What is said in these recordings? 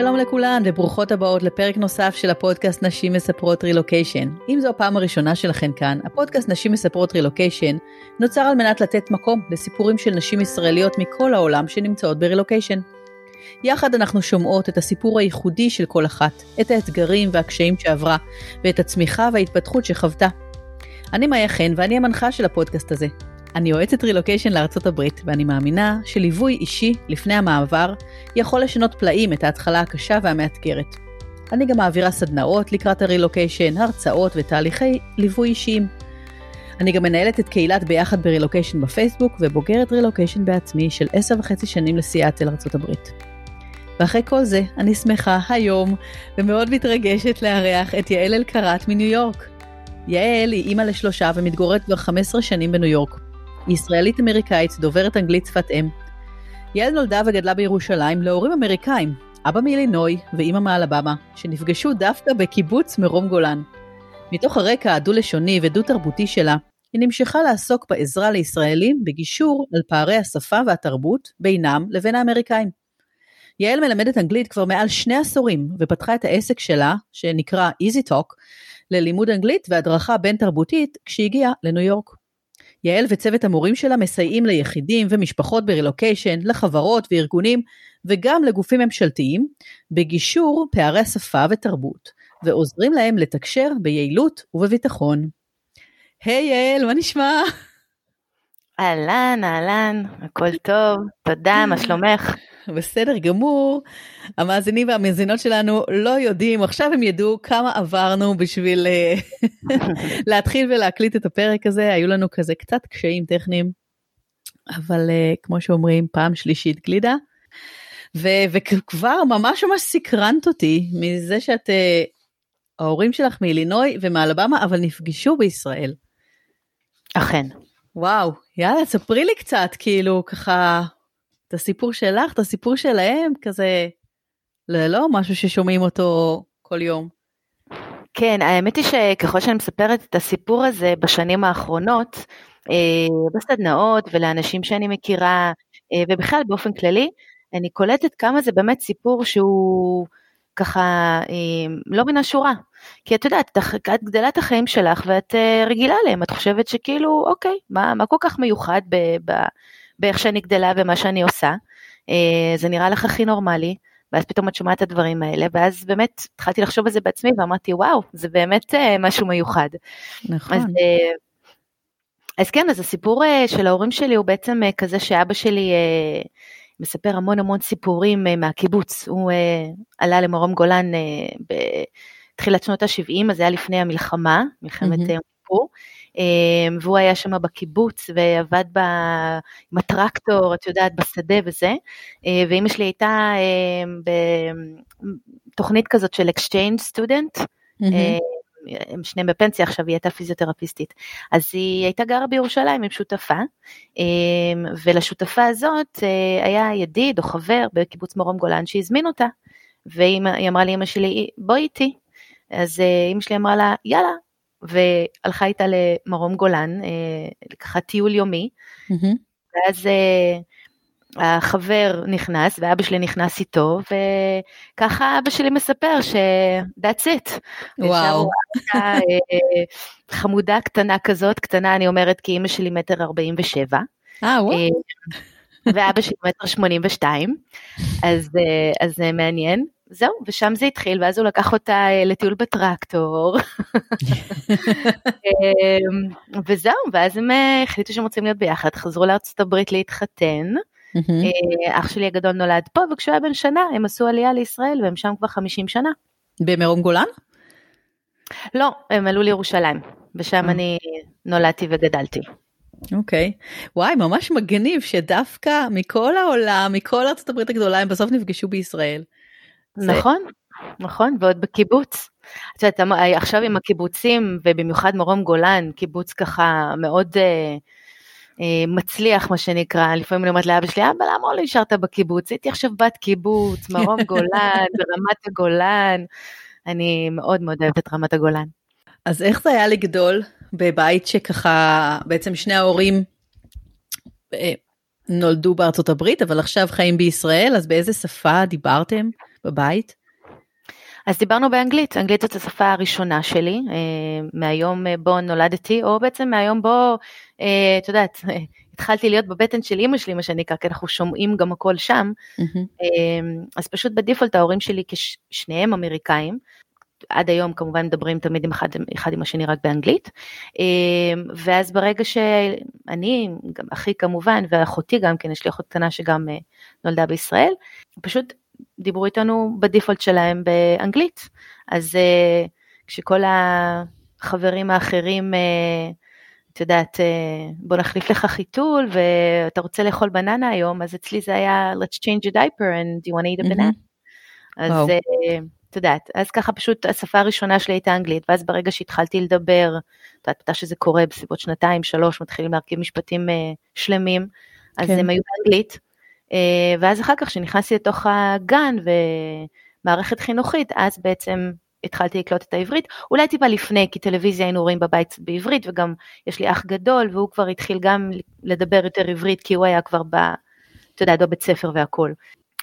שלום לכולן וברוכות הבאות לפרק נוסף של הפודקאסט נשים מספרות רילוקיישן. אם זו הפעם הראשונה שלכן כאן, הפודקאסט נשים מספרות רילוקיישן נוצר על מנת לתת מקום לסיפורים של נשים ישראליות מכל העולם שנמצאות ברילוקיישן. יחד אנחנו שומעות את הסיפור הייחודי של כל אחת, את האתגרים והקשיים שעברה, ואת הצמיחה וההתפתחות שחוותה. אני מאיה חן ואני המנחה של הפודקאסט הזה. אני יועצת רילוקיישן לארצות הברית, ואני מאמינה שליווי אישי לפני המעבר יכול לשנות פלאים את ההתחלה הקשה והמאתגרת. אני גם מעבירה סדנאות לקראת הרילוקיישן, הרצאות ותהליכי ליווי אישיים. אני גם מנהלת את קהילת ביחד ברילוקיישן בפייסבוק ובוגרת רילוקיישן בעצמי של עשר וחצי שנים לסיאטל ארצות הברית. ואחרי כל זה, אני שמחה היום ומאוד מתרגשת לארח את יעל אלקרת מניו יורק. יעל היא אימא לשלושה ומתגוררת כבר 15 שנים בניו יורק. היא ישראלית אמריקאית, דוברת אנגלית שפת אם. יעל נולדה וגדלה בירושלים להורים אמריקאים, אבא מאילינוי ואימא מאלבמה, שנפגשו דווקא בקיבוץ מרום גולן. מתוך הרקע הדו-לשוני ודו-תרבותי שלה, היא נמשכה לעסוק בעזרה לישראלים בגישור על פערי השפה והתרבות בינם לבין האמריקאים. יעל מלמדת אנגלית כבר מעל שני עשורים, ופתחה את העסק שלה, שנקרא Easy Talk, ללימוד אנגלית והדרכה בין תרבותית כשהגיעה לניו יורק. יעל וצוות המורים שלה מסייעים ליחידים ומשפחות ברילוקיישן, לחברות וארגונים, וגם לגופים ממשלתיים, בגישור פערי שפה ותרבות, ועוזרים להם לתקשר ביעילות ובביטחון. היי hey, יעל, מה נשמע? אהלן, אהלן, הכל טוב, תודה, מה שלומך? בסדר גמור. המאזינים והמאזינות שלנו לא יודעים, עכשיו הם ידעו כמה עברנו בשביל אה, להתחיל ולהקליט את הפרק הזה, היו לנו כזה קצת קשיים טכניים, אבל uh, כמו שאומרים, פעם שלישית גלידה. ו- וכבר ממש ממש סקרנת אותי מזה שאת, uh, ההורים שלך מאילינוי ומאלבמה, אבל נפגשו בישראל. אכן. וואו, יאללה, ספרי לי קצת, כאילו, ככה, את הסיפור שלך, את הסיפור שלהם, כזה, לא משהו ששומעים אותו כל יום. כן, האמת היא שככל שאני מספרת את הסיפור הזה בשנים האחרונות, אה, בסדנאות ולאנשים שאני מכירה, אה, ובכלל באופן כללי, אני קולטת כמה זה באמת סיפור שהוא ככה אה, לא מן השורה. כי את יודעת, את גדלה את החיים שלך ואת רגילה להם, את חושבת שכאילו, אוקיי, מה, מה כל כך מיוחד ב, ב, באיך שאני גדלה ומה שאני עושה, אה, זה נראה לך הכי נורמלי, ואז פתאום את שומעת את הדברים האלה, ואז באמת התחלתי לחשוב על זה בעצמי ואמרתי, וואו, זה באמת אה, משהו מיוחד. נכון. אז, אה, אז כן, אז הסיפור של ההורים שלי הוא בעצם כזה שאבא שלי מספר המון המון סיפורים מהקיבוץ. הוא עלה למרום גולן בתחילת שנות ה-70, אז זה היה לפני המלחמה, מלחמת יום כיפור. אמ, והוא היה שם בקיבוץ ועבד ב, עם הטרקטור, את יודעת, בשדה וזה, אה, ואימא שלי הייתה אמ, בתוכנית כזאת של exchange student, mm-hmm. הם שניהם בפנסיה עכשיו, היא הייתה פיזיותרפיסטית. אז היא הייתה גרה בירושלים עם שותפה, אמ, ולשותפה הזאת אה, היה ידיד או חבר בקיבוץ מרום גולן שהזמין אותה, והיא אמרה לאמא שלי, בואי איתי. אז אמא שלי אמרה לה, יאללה, והלכה איתה למרום גולן, אה, ככה טיול יומי, mm-hmm. ואז אה, החבר נכנס ואבא שלי נכנס איתו, וככה אבא שלי מספר ש- that's it. וואו. אה, חמודה קטנה כזאת, קטנה אני אומרת כי אימא שלי מטר ארבעים ושבע. אה, וואו. ואבא שלי מטר שמונים ושתיים, אז זה מעניין. זהו, ושם זה התחיל, ואז הוא לקח אותה אה, לטיול בטרקטור. אמ, וזהו, ואז הם אה, החליטו שהם רוצים להיות ביחד, חזרו לארצות הברית להתחתן. אה, אח שלי הגדול נולד פה, וכשהוא היה בן שנה, הם עשו עלייה לישראל, והם שם כבר 50 שנה. במרום גולן? לא, הם עלו לירושלים, ושם אני נולדתי וגדלתי. אוקיי, okay. וואי ממש מגניב שדווקא מכל העולם מכל ארצות הברית הגדולה הם בסוף נפגשו בישראל. נכון, נכון, ועוד בקיבוץ. את יודעת, עכשיו עם הקיבוצים, ובמיוחד מרום גולן, קיבוץ ככה מאוד אה, אה, מצליח, מה שנקרא, לפעמים אני אומרת לאבא שלי, אבא, למה לא נשארת בקיבוץ? הייתי עכשיו בת קיבוץ, מרום גולן, ברמת הגולן. אני מאוד מאוד אוהבת את רמת הגולן. אז איך זה היה לגדול בבית שככה, בעצם שני ההורים אה, נולדו בארצות הברית, אבל עכשיו חיים בישראל, אז באיזה שפה דיברתם? בבית? אז דיברנו באנגלית, אנגלית זאת השפה הראשונה שלי, אה, מהיום בו נולדתי, או בעצם מהיום בו, אה, את יודעת, התחלתי להיות בבטן של אימא שלי, מה שנקרא, כי אנחנו שומעים גם הכל שם, mm-hmm. אז פשוט בדיפולט ההורים שלי כשניהם אמריקאים, עד היום כמובן מדברים תמיד עם אחד, אחד עם השני רק באנגלית, ואז ברגע שאני, גם אחי כמובן, ואחותי גם כן, יש לי אחות קטנה שגם נולדה בישראל, פשוט דיברו איתנו בדיפולט שלהם באנגלית. אז uh, כשכל החברים האחרים, uh, את יודעת, uh, בוא נחליף לך חיתול ואתה רוצה לאכול בננה היום, אז אצלי זה היה let's change a diaper and do you want to eat a banana. אז uh, את יודעת, אז ככה פשוט השפה הראשונה שלי הייתה אנגלית, ואז ברגע שהתחלתי לדבר, את יודעת, מתי שזה קורה בסביבות שנתיים, שלוש, מתחילים להרכיב משפטים uh, שלמים, אז כן. הם היו באנגלית. אה, ואז אחר כך כשנכנסתי לתוך הגן ומערכת חינוכית, אז בעצם התחלתי לקלוט את העברית, אולי טיפה לפני, כי טלוויזיה היינו רואים בבית בעברית, וגם יש לי אח גדול, והוא כבר התחיל גם לדבר יותר עברית, כי הוא היה כבר ב... אתה יודע, בבית ספר והכול.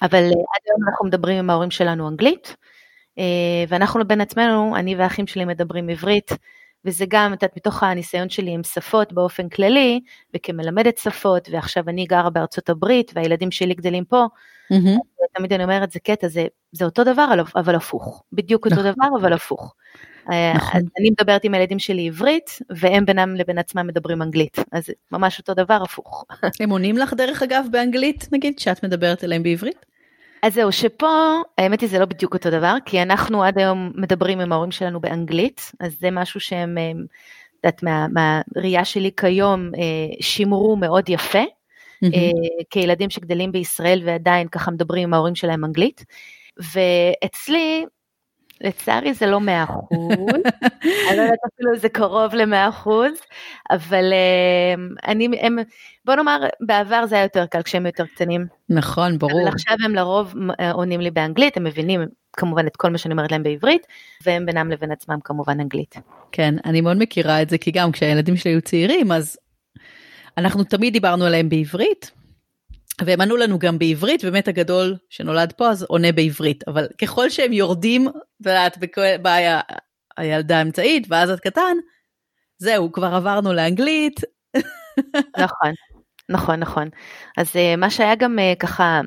אבל אה, עד היום אנחנו מדברים עם ההורים שלנו אנגלית, אה, ואנחנו בין עצמנו, אני והאחים שלי מדברים עברית, וזה גם, את יודעת, מתוך הניסיון שלי עם שפות באופן כללי, וכמלמדת שפות, ועכשיו אני גרה בארצות הברית, והילדים שלי גדלים פה, mm-hmm. תמיד אני אומרת, זה קטע, זה, זה אותו דבר, אבל הפוך. בדיוק אותו נכון. דבר, אבל הפוך. אה, נכון. אני מדברת עם הילדים שלי עברית, והם בינם לבין עצמם מדברים אנגלית. אז ממש אותו דבר, הפוך. הם עונים לך דרך אגב באנגלית, נגיד, שאת מדברת אליהם בעברית? אז זהו, שפה, האמת היא זה לא בדיוק אותו דבר, כי אנחנו עד היום מדברים עם ההורים שלנו באנגלית, אז זה משהו שהם, אה, את יודעת, מה, מהראייה שלי כיום, אה, שימרו מאוד יפה, mm-hmm. כילדים שגדלים בישראל ועדיין ככה מדברים עם ההורים שלהם אנגלית. ואצלי, לצערי זה לא מאה אחוז, אני לא יודעת אפילו זה קרוב למאה אחוז, אבל אני, הם, בוא נאמר, בעבר זה היה יותר קל כשהם יותר קטנים. נכון, ברור. אבל עכשיו הם לרוב עונים לי באנגלית, הם מבינים כמובן את כל מה שאני אומרת להם בעברית, והם בינם לבין עצמם כמובן אנגלית. כן, אני מאוד מכירה את זה, כי גם כשהילדים שלי היו צעירים, אז אנחנו תמיד דיברנו עליהם בעברית, והם ענו לנו גם בעברית, באמת הגדול שנולד פה אז עונה בעברית, אבל ככל שהם יורדים, את יודעת, באה הילדה האמצעית ואז את קטן, זהו, כבר עברנו לאנגלית. נכון, נכון, נכון. אז אה, מה שהיה גם אה, ככה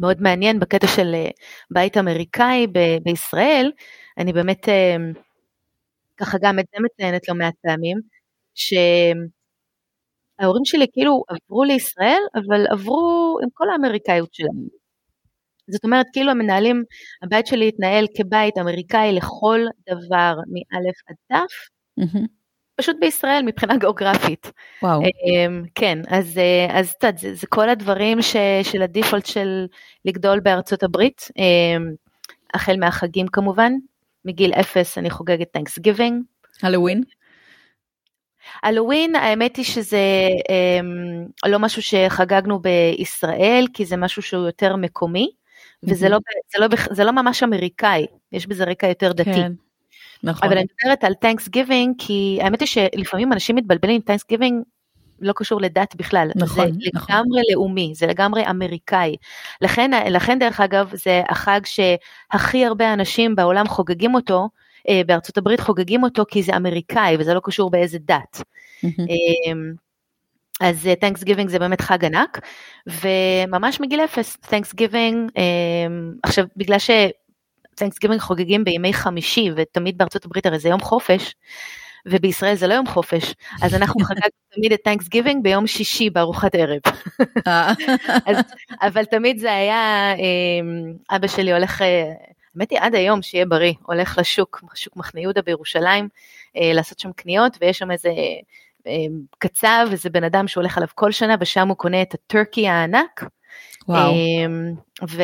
מאוד מעניין בקטע של אה, בית אמריקאי ב- בישראל, אני באמת ככה גם את זה מציינת לא מעט פעמים, ש... ההורים שלי כאילו עברו לישראל, אבל עברו עם כל האמריקאיות שלהם. זאת אומרת, כאילו המנהלים, הבית שלי התנהל כבית אמריקאי לכל דבר, מאלף עד תף, mm-hmm. פשוט בישראל מבחינה גיאוגרפית. וואו. אמ, כן, אז, אה, אז זה, זה כל הדברים ש, של הדיפולט של לגדול בארצות הברית, אמ, החל מהחגים כמובן, מגיל אפס אני חוגגת טנקס גיבינג. הלואוין? הלואוין האמת היא שזה אה, לא משהו שחגגנו בישראל כי זה משהו שהוא יותר מקומי וזה mm-hmm. לא, זה לא, זה לא ממש אמריקאי, יש בזה רקע יותר דתי. כן, נכון. אבל אני מדברת על Thanksgiving כי האמת היא שלפעמים אנשים מתבלבלים עם Thanksgiving לא קשור לדת בכלל, נכון, זה נכון. לגמרי לאומי, זה לגמרי אמריקאי. לכן, לכן דרך אגב זה החג שהכי הרבה אנשים בעולם חוגגים אותו, בארצות הברית חוגגים אותו כי זה אמריקאי וזה לא קשור באיזה דת. אמ, אז Thanks uh, giving זה באמת חג ענק, וממש מגיל אפס, Thanksgiving, um, עכשיו בגלל ש Thanksgiving חוגגים בימי חמישי, ותמיד בארצות הברית הרי זה יום חופש, ובישראל זה לא יום חופש, אז אנחנו חגגנו תמיד את Thanksgiving ביום שישי בארוחת ערב. אה. אז, אבל תמיד זה היה, um, אבא שלי הולך... האמת היא עד היום שיהיה בריא, הולך לשוק, שוק מחנה יהודה בירושלים, אה, לעשות שם קניות ויש שם איזה אה, קצב, איזה בן אדם שהולך עליו כל שנה ושם הוא קונה את ה turkey הענק. וואו. ו...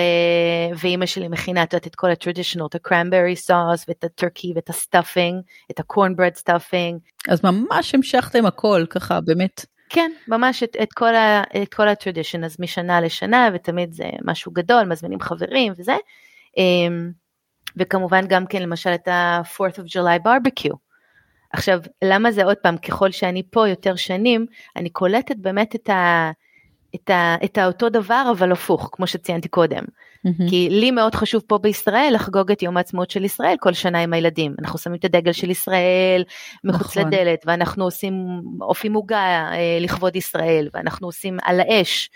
ואימא שלי מכינה את, את כל ה traditional, את ה cranberry sauce ואת ה turkey ואת ה stuffing, את ה cornbread stuffing. אז ממש המשכתם הכל ככה באמת. כן, ממש את, את כל, ה, את כל ה tradition, אז משנה לשנה ותמיד זה משהו גדול, מזמינים חברים וזה. וכמובן גם כן למשל את ה-4th of July barbecue. עכשיו, למה זה עוד פעם, ככל שאני פה יותר שנים, אני קולטת באמת את, ה, את, ה, את האותו דבר, אבל הפוך, כמו שציינתי קודם. Mm-hmm. כי לי מאוד חשוב פה בישראל לחגוג את יום העצמאות של ישראל כל שנה עם הילדים. אנחנו שמים את הדגל של ישראל מחוץ נכון. לדלת, ואנחנו עושים עוגה אה, לכבוד ישראל, ואנחנו עושים על האש.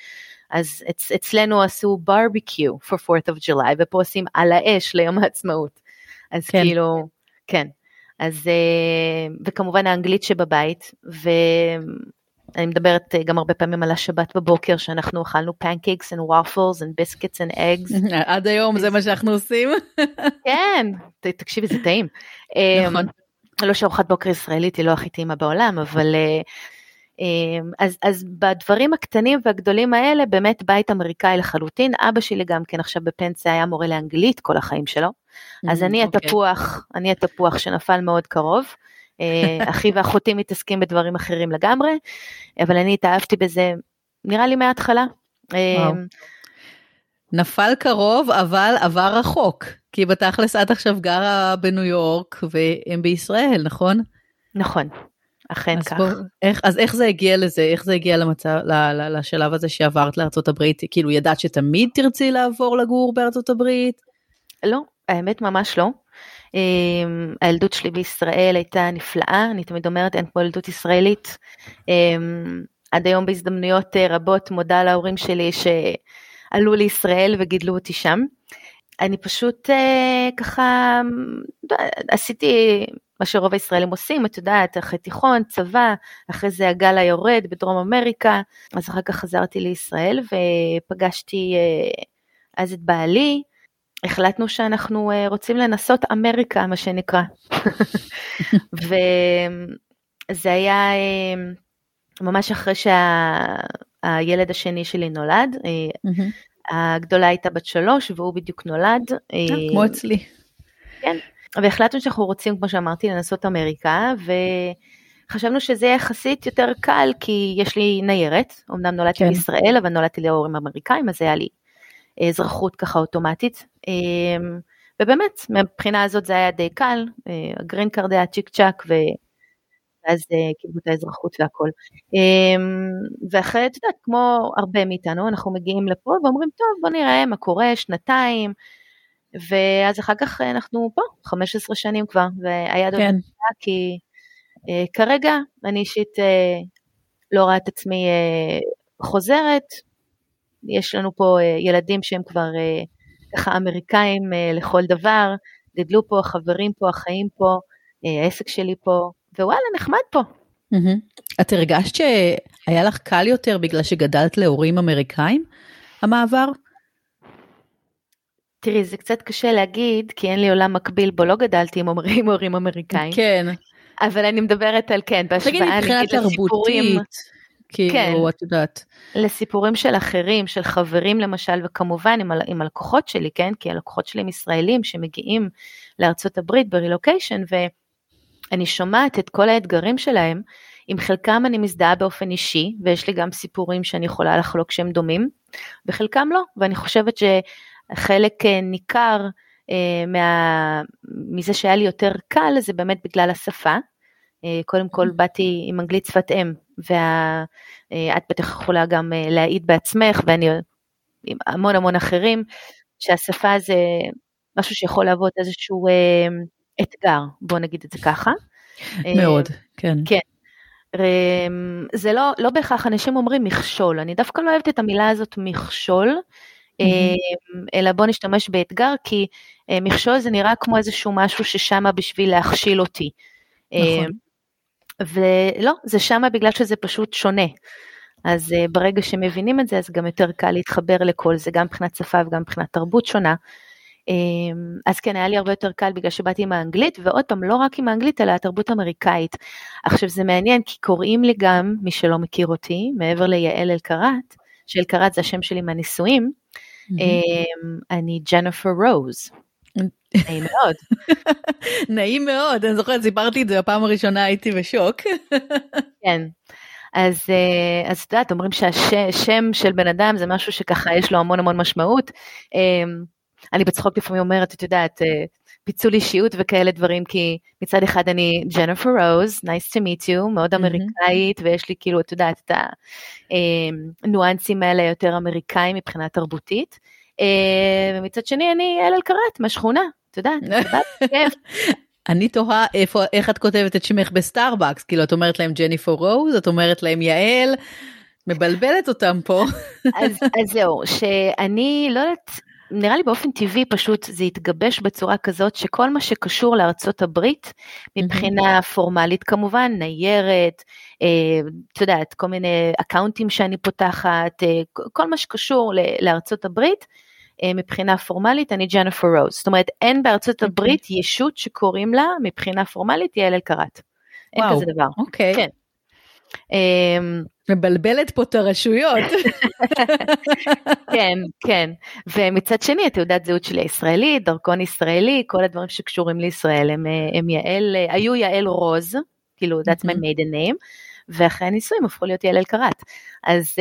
אז אצ, אצלנו עשו ברביקיו for 4th of July, ופה עושים על האש ליום העצמאות. אז כן. כאילו, כן. אז, אה, וכמובן האנגלית שבבית, ו... אני מדברת אה, גם הרבה פעמים על השבת בבוקר שאנחנו אכלנו pancakes and waffles and biscuits and eggs. עד היום זה מה שאנחנו עושים. כן, תקשיבי זה טעים. נכון. אמ, לא שארוחת בוקר ישראלית היא לא הכי טעימה בעולם, אבל אה, אז, אז בדברים הקטנים והגדולים האלה באמת בית אמריקאי לחלוטין, אבא שלי גם כן עכשיו בפנסיה היה מורה לאנגלית כל החיים שלו, אז אני אוקיי. התפוח, אני התפוח שנפל מאוד קרוב. אה, אחי ואחותי מתעסקים בדברים אחרים לגמרי, אבל אני התאהבתי בזה נראה לי מההתחלה. אה, נפל קרוב אבל עבר רחוק, כי בתכלס את עכשיו גרה בניו יורק והם בישראל, נכון? נכון, אכן אז כך. בוא, איך, אז איך זה הגיע לזה, איך זה הגיע למצב, ל, ל, לשלב הזה שעברת לארצות הברית, כאילו ידעת שתמיד תרצי לעבור לגור בארצות הברית? לא, האמת ממש לא. אמ, הילדות שלי בישראל הייתה נפלאה, אני תמיד אומרת אין כמו ילדות ישראלית. אמ, עד היום בהזדמנויות אה, רבות מודה להורים שלי שעלו לישראל וגידלו אותי שם. אני פשוט אה, ככה עשיתי מה שרוב הישראלים עושים, את יודעת, אחרי תיכון, צבא, אחרי זה הגל היורד בדרום אמריקה, אז אחר כך חזרתי לישראל ופגשתי אה, אז את בעלי, החלטנו שאנחנו אה, רוצים לנסות אמריקה, מה שנקרא. וזה היה אה, ממש אחרי שהילד שה... השני שלי נולד. הגדולה הייתה בת שלוש והוא בדיוק נולד. כמו אצלי. כן, והחלטנו שאנחנו רוצים, כמו שאמרתי, לנסות אמריקה, וחשבנו שזה יחסית יותר קל, כי יש לי ניירת, אמנם נולדתי כן. בישראל, אבל נולדתי להורים אמריקאים, אז היה לי אזרחות ככה אוטומטית. אמ, ובאמת, מבחינה הזאת זה היה די קל, אה, ה green card היה צ'יק צ'אק, ואז אה, קיבלו את האזרחות והכל. ואחרי, את יודעת, כמו הרבה מאיתנו, אנחנו מגיעים לפה ואומרים, טוב, בוא נראה מה קורה, שנתיים, ואז אחר כך אנחנו פה, 15 שנים כבר, והיד עוד כן. כי uh, כרגע אני אישית uh, לא רואה את עצמי uh, חוזרת, יש לנו פה uh, ילדים שהם כבר uh, ככה אמריקאים uh, לכל דבר, גדלו פה, החברים פה, החיים פה, uh, העסק שלי פה, ווואלה, נחמד פה. Mm-hmm. את הרגשת שהיה לך קל יותר בגלל שגדלת להורים אמריקאים, המעבר? תראי, זה קצת קשה להגיד, כי אין לי עולם מקביל בו לא גדלתי עם הורים, הורים אמריקאים. כן. אבל אני מדברת על כן, בהשוואה נגיד לסיפורים. כאילו, כן, את יודעת. לסיפורים של אחרים, של חברים למשל, וכמובן עם, עם הלקוחות שלי, כן? כי הלקוחות שלי הם ישראלים שמגיעים לארצות הברית ברילוקיישן, ואני שומעת את כל האתגרים שלהם, עם חלקם אני מזדהה באופן אישי, ויש לי גם סיפורים שאני יכולה לחלוק שהם דומים, וחלקם לא, ואני חושבת שחלק אה, ניכר אה, מה, מזה שהיה לי יותר קל, זה באמת בגלל השפה. אה, קודם כל באתי עם אנגלית שפת אם, ואת אה, בטח יכולה גם להעיד בעצמך, ואני עם המון המון אחרים, שהשפה זה משהו שיכול להוות איזשהו אתגר, בוא נגיד את זה ככה. מאוד, כן. כן. זה לא, לא בהכרח אנשים אומרים מכשול, אני דווקא לא אוהבת את המילה הזאת מכשול. אלא בוא נשתמש באתגר, כי מכשול זה נראה כמו איזשהו משהו ששמה בשביל להכשיל אותי. נכון. ולא, זה שמה בגלל שזה פשוט שונה. אז uh, ברגע שמבינים את זה, אז גם יותר קל להתחבר לכל זה, גם מבחינת שפה וגם מבחינת תרבות שונה. Um, אז כן, היה לי הרבה יותר קל בגלל שבאתי עם האנגלית, ועוד פעם, לא רק עם האנגלית, אלא התרבות האמריקאית. עכשיו, זה מעניין, כי קוראים לי גם, מי שלא מכיר אותי, מעבר ליעל אלקרת, שאלקרת זה השם שלי מהנישואים, mm-hmm. אני ג'נפר רוז. נעים מאוד. נעים מאוד, אני זוכרת, סיפרתי את זה בפעם הראשונה, הייתי בשוק. כן. אז אה, אז את יודעת, אומרים שהשם של בן אדם זה משהו שככה יש לו המון המון משמעות. אמ, אני בצחוק לפעמים אומרת, את יודעת, אה, פיצול אישיות וכאלה דברים, כי מצד אחד אני ג'נפר רוז, nice to meet you, מאוד אמריקאית, ויש לי כאילו, את יודעת, את הניואנסים אמ, האלה יותר אמריקאים מבחינה תרבותית. ומצד שני אני יעל אלקראט מהשכונה, את יודעת, כיף. אני תוהה איפה, איך את כותבת את שמך ב Starbucks, כאילו את אומרת להם ג'ניפר רוז, את אומרת להם יעל, מבלבלת אותם פה. אז, אז זהו, שאני לא יודעת, נראה לי באופן טבעי פשוט זה התגבש בצורה כזאת שכל מה שקשור לארצות הברית, מבחינה פורמלית כמובן, ניירת, אה, את יודעת, כל מיני אקאונטים שאני פותחת, אה, כל מה שקשור לארצות הברית, אה, מבחינה פורמלית אני ג'נפר רוז. זאת אומרת, אין בארצות הברית ישות שקוראים לה מבחינה פורמלית יעל אלקרת. אין כזה דבר. אוקיי. כן. מבלבלת פה את הרשויות. כן, כן. ומצד שני, התעודת זהות שלי הישראלית, דרכון ישראלי, כל הדברים שקשורים לישראל הם, אה, הם יעל, אה, היו יעל רוז, כאילו, that's my maiden name. ואחרי הנישואים הפכו להיות יעל אלקרת. אז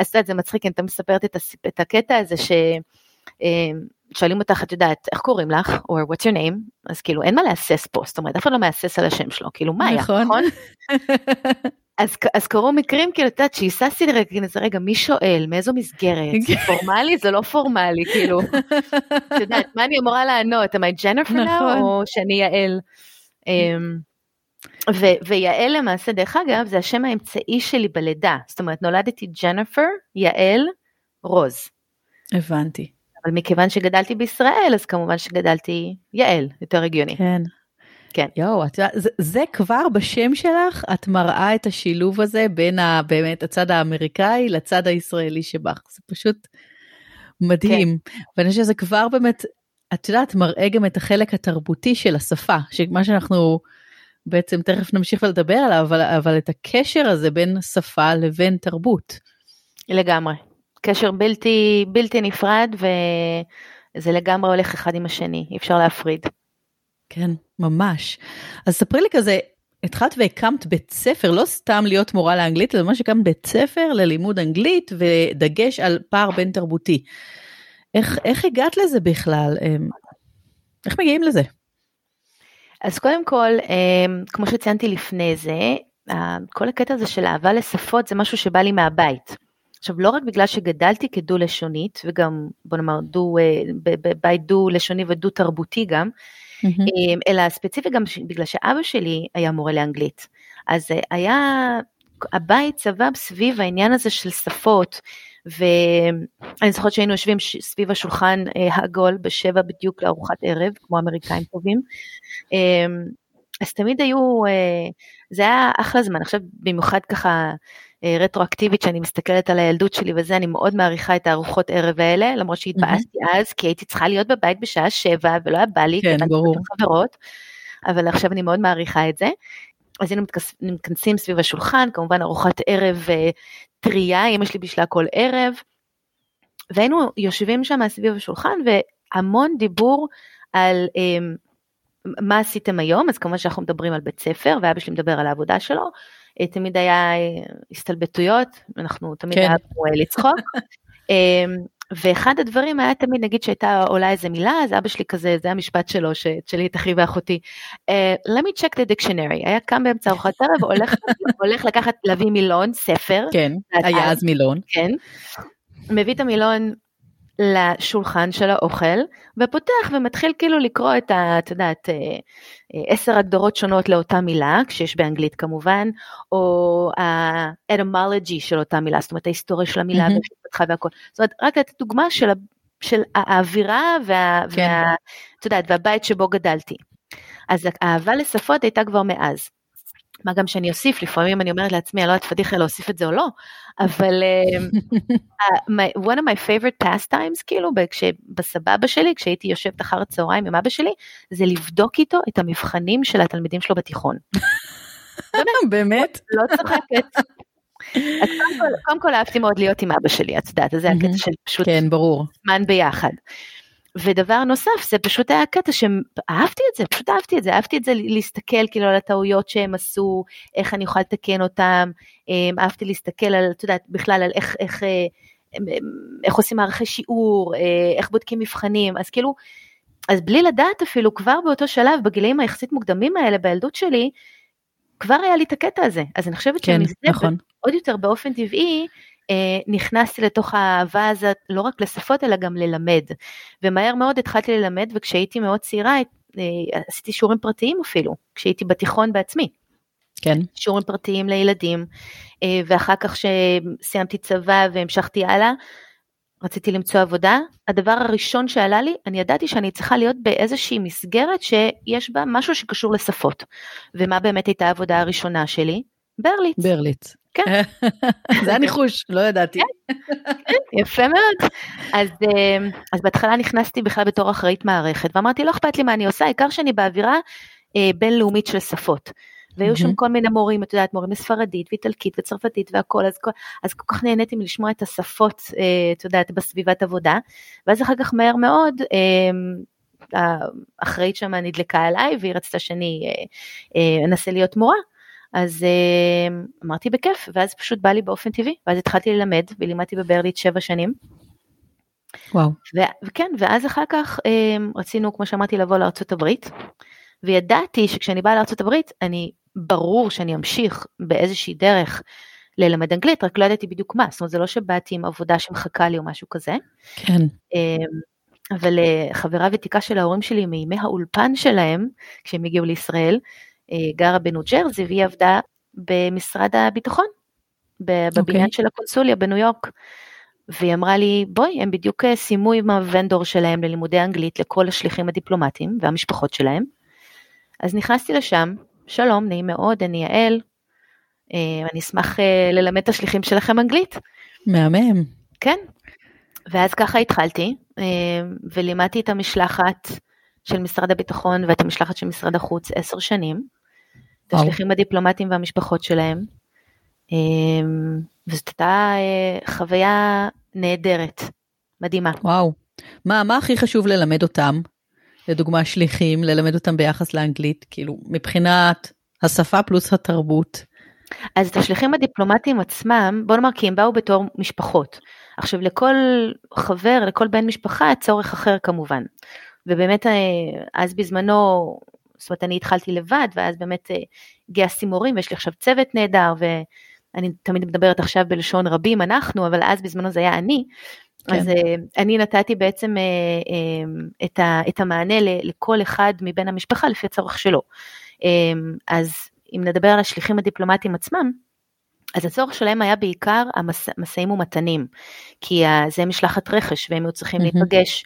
את יודעת, זה מצחיק, אני תמיד מספרת את הקטע הזה ש... אמ, שואלים אותך, את יודעת, איך קוראים לך, או what's your name, אז כאילו אין מה להסס פה, זאת אומרת, אף אחד לא מהסס על השם שלו, כאילו מה היה, נכון? אז, אז קרו מקרים, כאילו, את יודעת, שהיססתי לרגע, כאילו, רגע, מי שואל, מאיזו מסגרת, זה פורמלי, זה לא פורמלי, כאילו, את יודעת, מה אני אמורה לענות, am I Jennifer נכון. או שאני יעל? אמ, ו- ויעל למעשה, דרך אגב, זה השם האמצעי שלי בלידה, זאת אומרת, נולדתי ג'נפר, יעל, רוז. הבנתי. אבל מכיוון שגדלתי בישראל, אז כמובן שגדלתי יעל, יותר הגיוני. כן. כן. יואו, את זה, זה כבר בשם שלך, את מראה את השילוב הזה בין ה, באמת הצד האמריקאי לצד הישראלי שבך. זה פשוט מדהים. כן. ואני חושבת שזה כבר באמת, את יודעת, מראה גם את החלק התרבותי של השפה, שמה שאנחנו בעצם תכף נמשיך ולדבר עליו, אבל, אבל את הקשר הזה בין שפה לבין תרבות. לגמרי. קשר בלתי, בלתי נפרד וזה לגמרי הולך אחד עם השני, אי אפשר להפריד. כן, ממש. אז ספרי לי כזה, התחלת והקמת בית ספר, לא סתם להיות מורה לאנגלית, אלא ממש הקמת בית ספר ללימוד אנגלית ודגש על פער בין תרבותי. איך, איך הגעת לזה בכלל? אמ, איך מגיעים לזה? אז קודם כל, אמ, כמו שציינתי לפני זה, כל הקטע הזה של אהבה לשפות זה משהו שבא לי מהבית. עכשיו, לא רק בגלל שגדלתי כדו-לשונית, וגם, בוא נאמר, דו, אה, בבית דו-לשוני ודו-תרבותי גם, mm-hmm. אלא ספציפית גם בגלל שאבא שלי היה מורה לאנגלית. אז אה, היה, הבית סבב סביב העניין הזה של שפות, ואני זוכרת שהיינו יושבים סביב השולחן העגול בשבע בדיוק לארוחת ערב, כמו אמריקאים טובים. אז תמיד היו, זה היה אחלה זמן, עכשיו במיוחד ככה אה, רטרואקטיבית שאני מסתכלת על הילדות שלי וזה, אני מאוד מעריכה את הארוחות ערב האלה, למרות שהתבאסתי mm-hmm. אז, כי הייתי צריכה להיות בבית בשעה שבע ולא היה בא לי, כן, ברור. חברות, אבל עכשיו אני מאוד מעריכה את זה. אז היינו מתכנסים סביב השולחן, כמובן ארוחת ערב אה, טריה, אמא שלי בשלה כל ערב, והיינו יושבים שם סביב השולחן והמון דיבור על אה, מה עשיתם היום, אז כמובן שאנחנו מדברים על בית ספר, ואבא שלי מדבר על העבודה שלו, אה, תמיד היה אה, הסתלבטויות, אנחנו תמיד כן. אהבנו אה, לצחוק. אמ, ואחד הדברים היה תמיד, נגיד שהייתה עולה איזה מילה, אז אבא שלי כזה, זה המשפט שלו, שלי את אחי ואחותי. Uh, let me check the dictionary. היה קם באמצע ארוחת ערב, הולך, הולך לקחת, להביא מילון, ספר. כן, היה אז מילון. כן. מביא את המילון לשולחן של האוכל, ופותח ומתחיל כאילו לקרוא את ה... את יודעת, אה, אה, עשר הגדרות שונות לאותה מילה, כשיש באנגלית כמובן, או ה-etymology של אותה מילה, זאת אומרת ההיסטוריה של המילה, mm-hmm. והכל. זאת אומרת, רק לתת דוגמה של, של האווירה וה... כן. וה... את יודעת, והבית שבו גדלתי. אז האהבה לשפות הייתה כבר מאז. מה גם שאני אוסיף, לפעמים אני אומרת לעצמי, אני לא יודעת פדיחה להוסיף את זה או לא, אבל uh, one of my favorite pastimes, כאילו, בסבבה שלי, כשהייתי יושבת אחר הצהריים עם אבא שלי, זה לבדוק איתו את המבחנים של התלמידים שלו בתיכון. באמת? לא צוחקת. אז קודם כל אהבתי מאוד להיות עם אבא שלי, את יודעת, זה הקטע של פשוט כן, ברור. זמן ביחד. ודבר נוסף זה פשוט היה קטע שאהבתי את זה, פשוט אהבתי את זה, אהבתי את זה להסתכל כאילו על הטעויות שהם עשו, איך אני אוכל לתקן אותם, אמ, אהבתי להסתכל על, את יודעת, בכלל על איך, איך, אה, איך עושים מערכי שיעור, אה, איך בודקים מבחנים, אז כאילו, אז בלי לדעת אפילו כבר באותו שלב, בגילאים היחסית מוקדמים האלה בילדות שלי, כבר היה לי את הקטע הזה, אז אני חושבת כן, שמזה, נכון. עוד יותר באופן טבעי, נכנסתי לתוך האהבה הזאת לא רק לשפות אלא גם ללמד. ומהר מאוד התחלתי ללמד וכשהייתי מאוד צעירה עשיתי שיעורים פרטיים אפילו, כשהייתי בתיכון בעצמי. כן. שיעורים פרטיים לילדים, ואחר כך שסיימתי צבא והמשכתי הלאה, רציתי למצוא עבודה, הדבר הראשון שעלה לי, אני ידעתי שאני צריכה להיות באיזושהי מסגרת שיש בה משהו שקשור לשפות. ומה באמת הייתה העבודה הראשונה שלי? ברליץ. ברליץ. כן. זה היה ניחוש, לא ידעתי. כן, יפה מאוד. אז, אה, אז בהתחלה נכנסתי בכלל בתור אחראית מערכת, ואמרתי, לא אכפת לי מה אני עושה, העיקר שאני באווירה אה, בינלאומית של שפות. והיו שם כל מיני מורים, את יודעת, מורים לספרדית ואיטלקית וצרפתית והכל, אז, אז כל כך נהניתי מלשמוע את השפות, אה, את יודעת, בסביבת עבודה, ואז אחר כך מהר מאוד, האחראית שם נדלקה עליי והיא רצתה שאני אנסה להיות מורה. אז אמרתי בכיף, ואז פשוט בא לי באופן טבעי, ואז התחלתי ללמד, ולימדתי בברלית שבע שנים. וואו. וכן, ואז אחר כך רצינו, כמו שאמרתי, לבוא לארצות הברית, וידעתי שכשאני באה לארצות הברית, אני ברור שאני אמשיך באיזושהי דרך ללמד אנגלית, רק לא ידעתי בדיוק מה, זאת אומרת זה לא שבאתי עם עבודה שמחכה לי או משהו כזה. כן. אמ, אבל אה, חברה ותיקה של ההורים שלי מימי האולפן שלהם, כשהם הגיעו לישראל, גרה בניו ג'רזי והיא עבדה במשרד הביטחון, בבניין okay. אוקיי. של הקונסוליה בניו יורק. והיא אמרה לי, בואי, הם בדיוק אה, סיימו עם הוונדור שלהם ללימודי אנגלית לכל השליחים הדיפלומטיים והמשפחות שלהם. אז נכנסתי לשם, שלום, נעים מאוד, אני יעל, אה, אני אשמח אה, ללמד את השליחים שלכם אנגלית. מהמם. כן, ואז ככה התחלתי, אה, ולימדתי את המשלחת של משרד הביטחון ואת המשלחת של משרד החוץ עשר שנים, את השליחים הדיפלומטיים והמשפחות שלהם, וזאת הייתה חוויה נהדרת, מדהימה. וואו. מה, מה הכי חשוב ללמד אותם? לדוגמה שליחים, ללמד אותם ביחס לאנגלית, כאילו מבחינת השפה פלוס התרבות. אז את השליחים הדיפלומטיים עצמם, בוא נאמר כי הם באו בתור משפחות. עכשיו לכל חבר, לכל בן משפחה, צורך אחר כמובן. ובאמת אה, אז בזמנו, זאת אומרת אני התחלתי לבד, ואז באמת אה, גייסתי מורים, ויש לי עכשיו צוות נהדר, ואני תמיד מדברת עכשיו בלשון רבים אנחנו, אבל אז בזמנו זה היה אני. כן. אז uh, אני נתתי בעצם um, את, ה, את המענה לכל אחד מבין המשפחה לפי הצורך שלו. אז אם נדבר על השליחים הדיפלומטיים עצמם, אז הצורך שלהם היה בעיקר המשאים ומתנים, כי זה משלחת רכש והם היו צריכים mm-hmm. להיפגש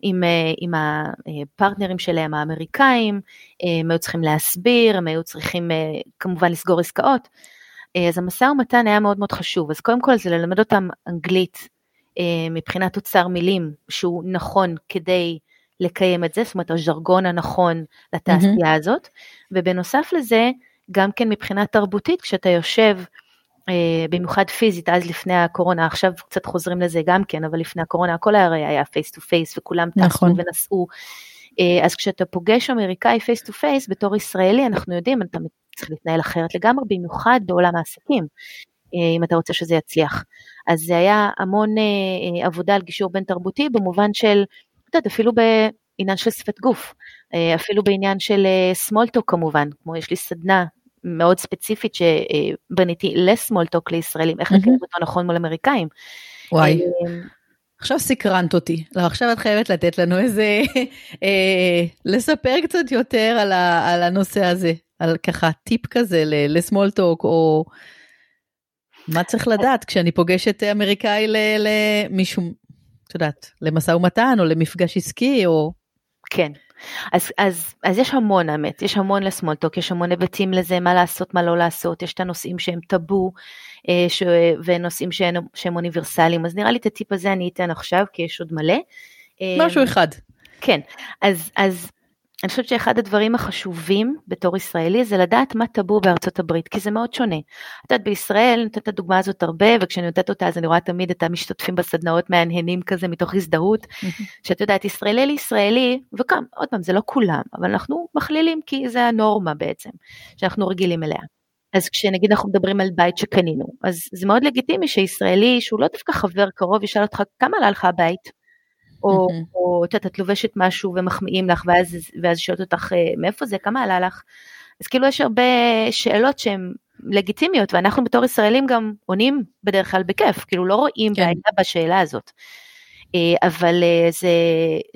עם, עם הפרטנרים שלהם האמריקאים, הם היו צריכים להסביר, הם היו צריכים כמובן לסגור עסקאות, אז המשא ומתן היה מאוד מאוד חשוב, אז קודם כל זה ללמד אותם אנגלית אה, מבחינת אוצר מילים שהוא נכון כדי לקיים את זה, זאת אומרת הז'רגון הנכון לתעשייה mm-hmm. הזאת, ובנוסף לזה, גם כן מבחינה תרבותית, כשאתה יושב, אה, במיוחד פיזית, אז לפני הקורונה, עכשיו קצת חוזרים לזה גם כן, אבל לפני הקורונה הכל הרי היה face to face וכולם נכון. טסו ונסעו, אה, אז כשאתה פוגש אמריקאי face to face בתור ישראלי, אנחנו יודעים, אתה צריך להתנהל אחרת לגמרי, במיוחד בעולם העסקים. אה, אם אתה רוצה שזה יצליח. אז זה היה המון אה, אה, עבודה על גישור בין תרבותי במובן של, את יודעת, אפילו בעניין של שפת גוף, אפילו בעניין של סמולטוק כמובן, כמו יש לי סדנה מאוד ספציפית שבניתי לסמולטוק לישראלים, איך לקיים אותו נכון מול אמריקאים. וואי. עכשיו סקרנת אותי, לא עכשיו את חייבת לתת לנו איזה, אה, לספר קצת יותר על, ה, על הנושא הזה, על ככה טיפ כזה לסמולטוק או מה צריך לדעת כשאני פוגשת אמריקאי למישהו, את יודעת, למשא ומתן או למפגש עסקי או... כן. אז, אז, אז יש המון האמת, יש המון לסמולטוק, יש המון היבטים לזה, מה לעשות, מה לא לעשות, יש את הנושאים שהם טאבו אה, ש... ונושאים שהם, שהם אוניברסליים, אז נראה לי את הטיפ הזה אני אתן עכשיו, כי יש עוד מלא. משהו אה, אחד. כן, אז, אז אני חושבת שאחד הדברים החשובים בתור ישראלי זה לדעת מה טאבו בארצות הברית, כי זה מאוד שונה. את יודעת, בישראל, אני נותנת את הדוגמה הזאת הרבה, וכשאני נותנת אותה אז אני רואה תמיד את המשתתפים בסדנאות מהנהנים כזה מתוך הזדהות, שאת יודעת, ישראלי לישראלי, וגם, עוד פעם, זה לא כולם, אבל אנחנו מכלילים כי זה הנורמה בעצם, שאנחנו רגילים אליה. אז כשנגיד אנחנו מדברים על בית שקנינו, אז זה מאוד לגיטימי שישראלי שהוא לא דווקא חבר קרוב ישאל אותך כמה עלה לך הבית, או, mm-hmm. או את יודעת, את לובשת משהו ומחמיאים לך, ואז, ואז שואלת אותך אה, מאיפה זה, כמה עלה לך. אז כאילו יש הרבה שאלות שהן לגיטימיות, ואנחנו בתור ישראלים גם עונים בדרך כלל בכיף, כאילו לא רואים כן. בעיה בשאלה הזאת. אה, אבל אה, זה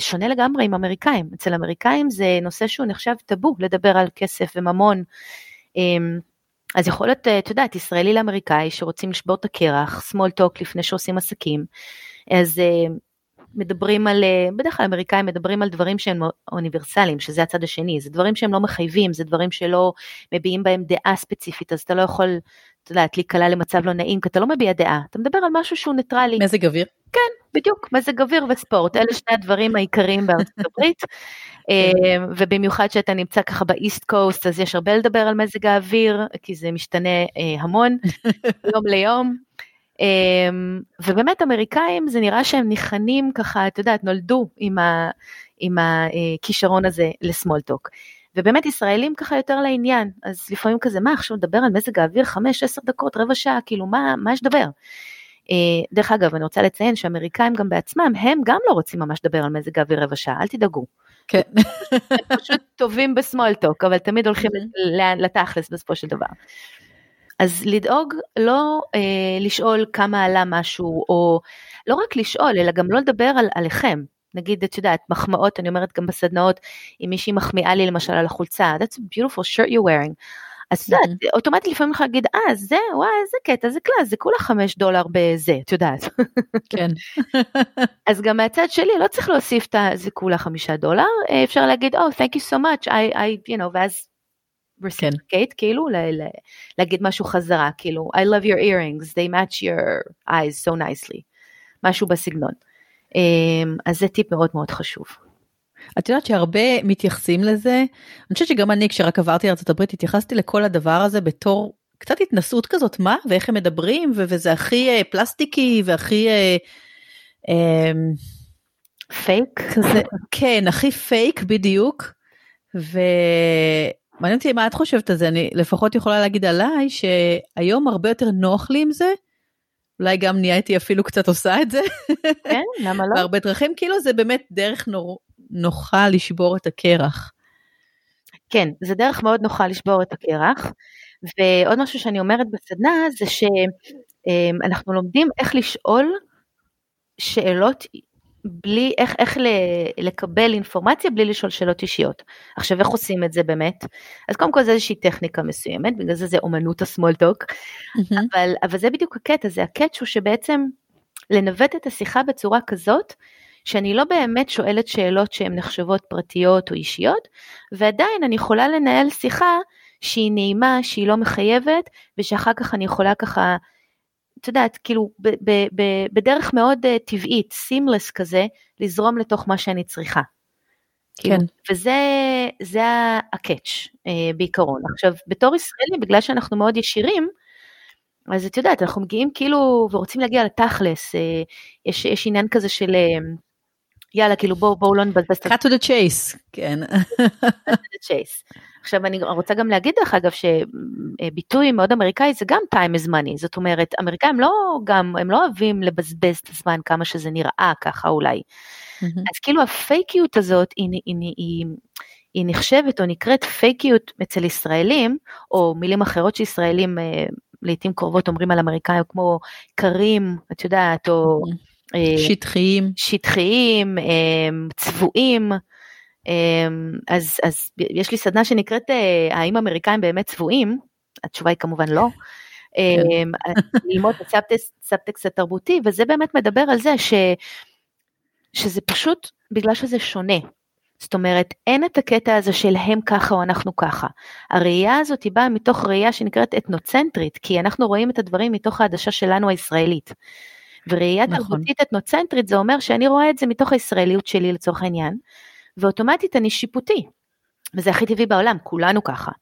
שונה לגמרי עם אמריקאים, אצל אמריקאים זה נושא שהוא נחשב טאבו לדבר על כסף וממון. אמ, אז יכול להיות, את יודעת, ישראלי לאמריקאי שרוצים לשבור את הקרח, small talk לפני שעושים עסקים, אז מדברים על, אה, בדרך כלל אמריקאים מדברים על דברים שהם אוניברסליים, שזה הצד השני, זה דברים שהם לא מחייבים, זה דברים שלא מביעים בהם דעה ספציפית, אז אתה לא יכול, את יודעת, להיקלע למצב לא נעים, כי אתה לא מביע דעה, אתה מדבר על משהו שהוא ניטרלי. מזג אוויר? כן, בדיוק, מזג אוויר וספורט, אלה שני הדברים העיקריים בארצות הברית, אה, ובמיוחד שאתה נמצא ככה ב East Coast, אז יש הרבה לדבר על מזג האוויר, כי זה משתנה אה, המון, יום ליום. אמ, ובאמת אמריקאים זה נראה שהם ניחנים ככה, את יודעת, נולדו עם, ה, עם הכישרון הזה לסמולטוק. ובאמת ישראלים ככה יותר לעניין, אז לפעמים כזה, מה עכשיו נדבר על מזג האוויר 5-10 דקות, רבע שעה, כאילו מה, מה יש לדבר? אה, דרך אגב, אני רוצה לציין שאמריקאים גם בעצמם, הם גם לא רוצים ממש לדבר על מזג האוויר רבע שעה, אל תדאגו. כן. הם פשוט טובים בסמולטוק, אבל תמיד הולכים לתכלס בסופו של דבר. אז לדאוג לא אה, לשאול כמה עלה משהו, או לא רק לשאול, אלא גם לא לדבר על, עליכם. נגיד, את יודעת, מחמאות, אני אומרת גם בסדנאות, אם מישהי מחמיאה לי למשל על החולצה, that's a beautiful shirt you're wearing. אז את יודעת, mm-hmm. אוטומטית לפעמים יכולה להגיד, אה, זה, וואי, איזה קטע, זה קלאס, זה כולה חמש דולר בזה, את יודעת. כן. אז גם מהצד שלי לא צריך להוסיף את. זה כולה חמישה דולר, אה, אפשר להגיד, oh, thank you so much, I, I, you know, ואז reciprocate, כן. כאילו, להגיד משהו חזרה, כאילו, I love your earrings, they match your eyes so nicely, משהו בסגנון. אמ, אז זה טיפ מאוד מאוד חשוב. את יודעת שהרבה מתייחסים לזה, אני חושבת שגם אני כשרק עברתי לארה"ב התייחסתי לכל הדבר הזה בתור קצת התנסות כזאת, מה ואיך הם מדברים ו- וזה הכי uh, פלסטיקי והכי... Uh, um, fake? כזה, כן, הכי פייק בדיוק. ו... מעניין אותי מה את חושבת על זה, אני לפחות יכולה להגיד עליי שהיום הרבה יותר נוח לי עם זה. אולי גם נהייתי אפילו קצת עושה את זה. כן, למה לא? בהרבה דרכים, כאילו זה באמת דרך נור... נוחה לשבור את הקרח. כן, זה דרך מאוד נוחה לשבור את הקרח. ועוד משהו שאני אומרת בסדנה זה שאנחנו לומדים איך לשאול שאלות בלי, איך, איך לקבל אינפורמציה בלי לשאול שאלות אישיות. עכשיו איך עושים את זה באמת? אז קודם כל זה איזושהי טכניקה מסוימת, בגלל זה זה אומנות הסמולטוק, mm-hmm. אבל, אבל זה בדיוק הקטע, זה הקטע הוא שבעצם לנווט את השיחה בצורה כזאת, שאני לא באמת שואלת שאלות שהן נחשבות פרטיות או אישיות, ועדיין אני יכולה לנהל שיחה שהיא נעימה, שהיא לא מחייבת, ושאחר כך אני יכולה ככה את יודעת, כאילו ב- ב- ב- בדרך מאוד uh, טבעית, סימלס כזה, לזרום לתוך מה שאני צריכה. כאילו, כן. וזה הקאץ' uh, בעיקרון. עכשיו, בתור ישראלים, בגלל שאנחנו מאוד ישירים, אז את יודעת, אנחנו מגיעים כאילו ורוצים להגיע לתכלס, uh, יש, יש עניין כזה של uh, יאללה, כאילו בואו בוא לא נבזבז את... cut to the chase, כן. cut to the chase. עכשיו אני רוצה גם להגיד דרך אגב שביטוי מאוד אמריקאי זה גם time is money, זאת אומרת אמריקאים לא גם, הם לא אוהבים לבזבז את הזמן כמה שזה נראה ככה אולי. Mm-hmm. אז כאילו הפייקיות הזאת היא, היא, היא, היא, היא נחשבת או נקראת פייקיות אצל ישראלים, או מילים אחרות שישראלים אה, לעיתים קרובות אומרים על אמריקאים כמו קרים, את יודעת, או... Mm-hmm. שטחיים. שטחיים, צבועים. אמ, אז, אז יש לי סדנה שנקראת אה, האם אמריקאים באמת צבועים? התשובה היא כמובן לא. ללמוד את הסאבטקסט התרבותי, וזה באמת מדבר על זה ש, שזה פשוט בגלל שזה שונה. זאת אומרת, אין את הקטע הזה של הם ככה או אנחנו ככה. הראייה הזאת היא באה מתוך ראייה שנקראת אתנוצנטרית, כי אנחנו רואים את הדברים מתוך העדשה שלנו הישראלית. וראייה נכון. תרבותית אתנוצנטרית זה אומר שאני רואה את זה מתוך הישראליות שלי לצורך העניין, ואוטומטית אני שיפוטי. וזה הכי טבעי בעולם, כולנו ככה.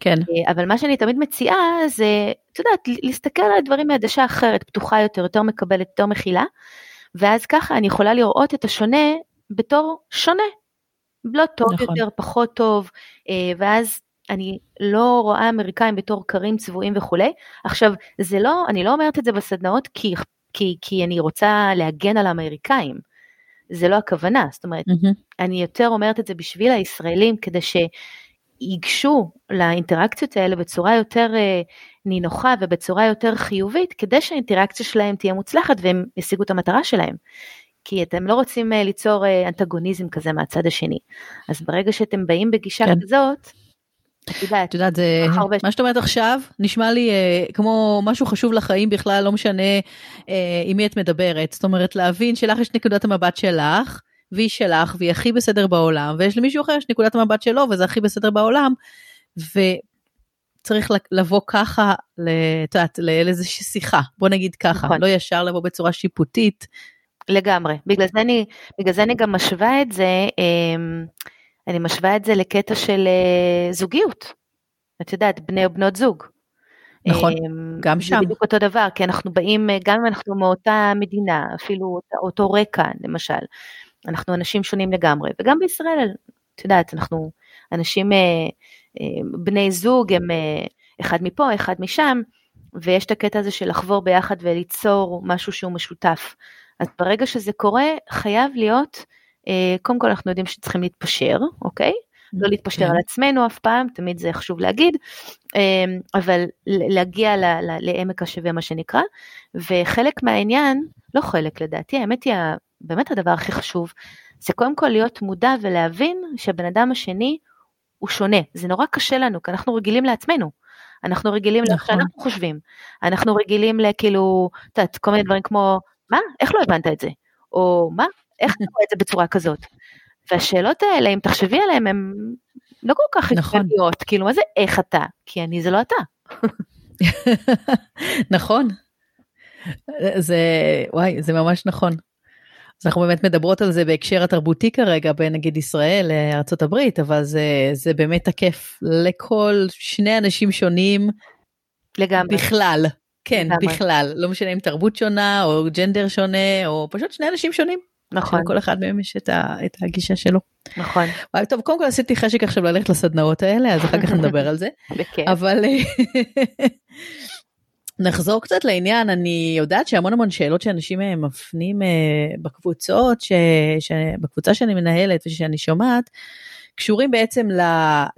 כן. אה, אבל מה שאני תמיד מציעה זה, את יודעת, להסתכל על הדברים מעדשה אחרת, פתוחה יותר, יותר מקבלת, יותר מכילה, ואז ככה אני יכולה לראות את השונה בתור שונה. לא טוב נכון. יותר, פחות טוב, אה, ואז אני לא רואה אמריקאים בתור קרים צבועים וכולי. עכשיו, זה לא, אני לא אומרת את זה בסדנאות כי, כי, כי אני רוצה להגן על האמריקאים. זה לא הכוונה, זאת אומרת, mm-hmm. אני יותר אומרת את זה בשביל הישראלים, כדי ייגשו לאינטראקציות האלה בצורה יותר אה, נינוחה ובצורה יותר חיובית, כדי שהאינטראקציה שלהם תהיה מוצלחת והם ישיגו את המטרה שלהם. כי אתם לא רוצים אה, ליצור אה, אנטגוניזם כזה מהצד השני. אז ברגע שאתם באים בגישה כן. כזאת, את יודעת, את יודעת, זה, מה שאת אומרת עכשיו נשמע לי אה, כמו משהו חשוב לחיים בכלל, לא משנה אה, עם מי את מדברת. זאת אומרת, להבין שלך יש נקודת המבט שלך, והיא שלך, והיא הכי בסדר בעולם, ויש למישהו אחר יש נקודת המבט שלו, וזה הכי בסדר בעולם, וצריך לבוא ככה, את יודעת, לאיזושהי שיחה, בוא נגיד ככה, נכון. לא ישר לבוא בצורה שיפוטית. לגמרי, בגלל זה אני, בגלל זה אני גם משווה את זה, אמ, אני משווה את זה לקטע של אה, זוגיות. את יודעת, בני או בנות זוג. נכון, אמ, גם שם. זה בדיוק אותו דבר, כי אנחנו באים, אה, גם אם אנחנו מאותה מדינה, אפילו אותו רקע, למשל, אנחנו אנשים שונים לגמרי, וגם בישראל, את יודעת, אנחנו אנשים, אה, בני זוג, הם אחד מפה, אחד משם, ויש את הקטע הזה של לחבור ביחד וליצור משהו שהוא משותף. אז ברגע שזה קורה, חייב להיות, אה, קודם כל אנחנו יודעים שצריכים להתפשר, אוקיי? לא להתפשר כן. על עצמנו אף פעם, תמיד זה חשוב להגיד, אה, אבל להגיע לעמק השווה מה שנקרא, וחלק מהעניין, לא חלק לדעתי, האמת היא באמת הדבר הכי חשוב, זה קודם כל להיות מודע ולהבין שהבן אדם השני הוא שונה, זה נורא קשה לנו, כי אנחנו רגילים לעצמנו, אנחנו רגילים נכון. לאיך שאנחנו חושבים, אנחנו רגילים לכאילו, את יודעת, כל מיני דברים כמו, מה? איך לא הבנת את זה? או מה? איך אתה רואה את זה בצורה כזאת? והשאלות האלה, אם תחשבי עליהן, הן לא כל כך נכון. התקדמיות, כאילו, מה זה איך אתה? כי אני זה לא אתה. נכון. זה, וואי, זה ממש נכון. אז אנחנו באמת מדברות על זה בהקשר התרבותי כרגע בין נגיד ישראל לארה"ב, אבל זה, זה באמת תקף לכל שני אנשים שונים לגמרי. בכלל. כן, לגמרי. בכלל, לא משנה אם תרבות שונה או ג'נדר שונה או פשוט שני אנשים שונים. נכון. כל אחד מהם יש את, ה, את הגישה שלו. נכון. וואי, טוב, קודם כל עשיתי חשק עכשיו ללכת לסדנאות האלה, אז אחר כך נדבר על זה. בכיף. אבל נחזור קצת לעניין, אני יודעת שהמון המון שאלות שאנשים אה, מפנים אה, בקבוצות, ש, ש, בקבוצה שאני מנהלת ושאני שומעת, קשורים בעצם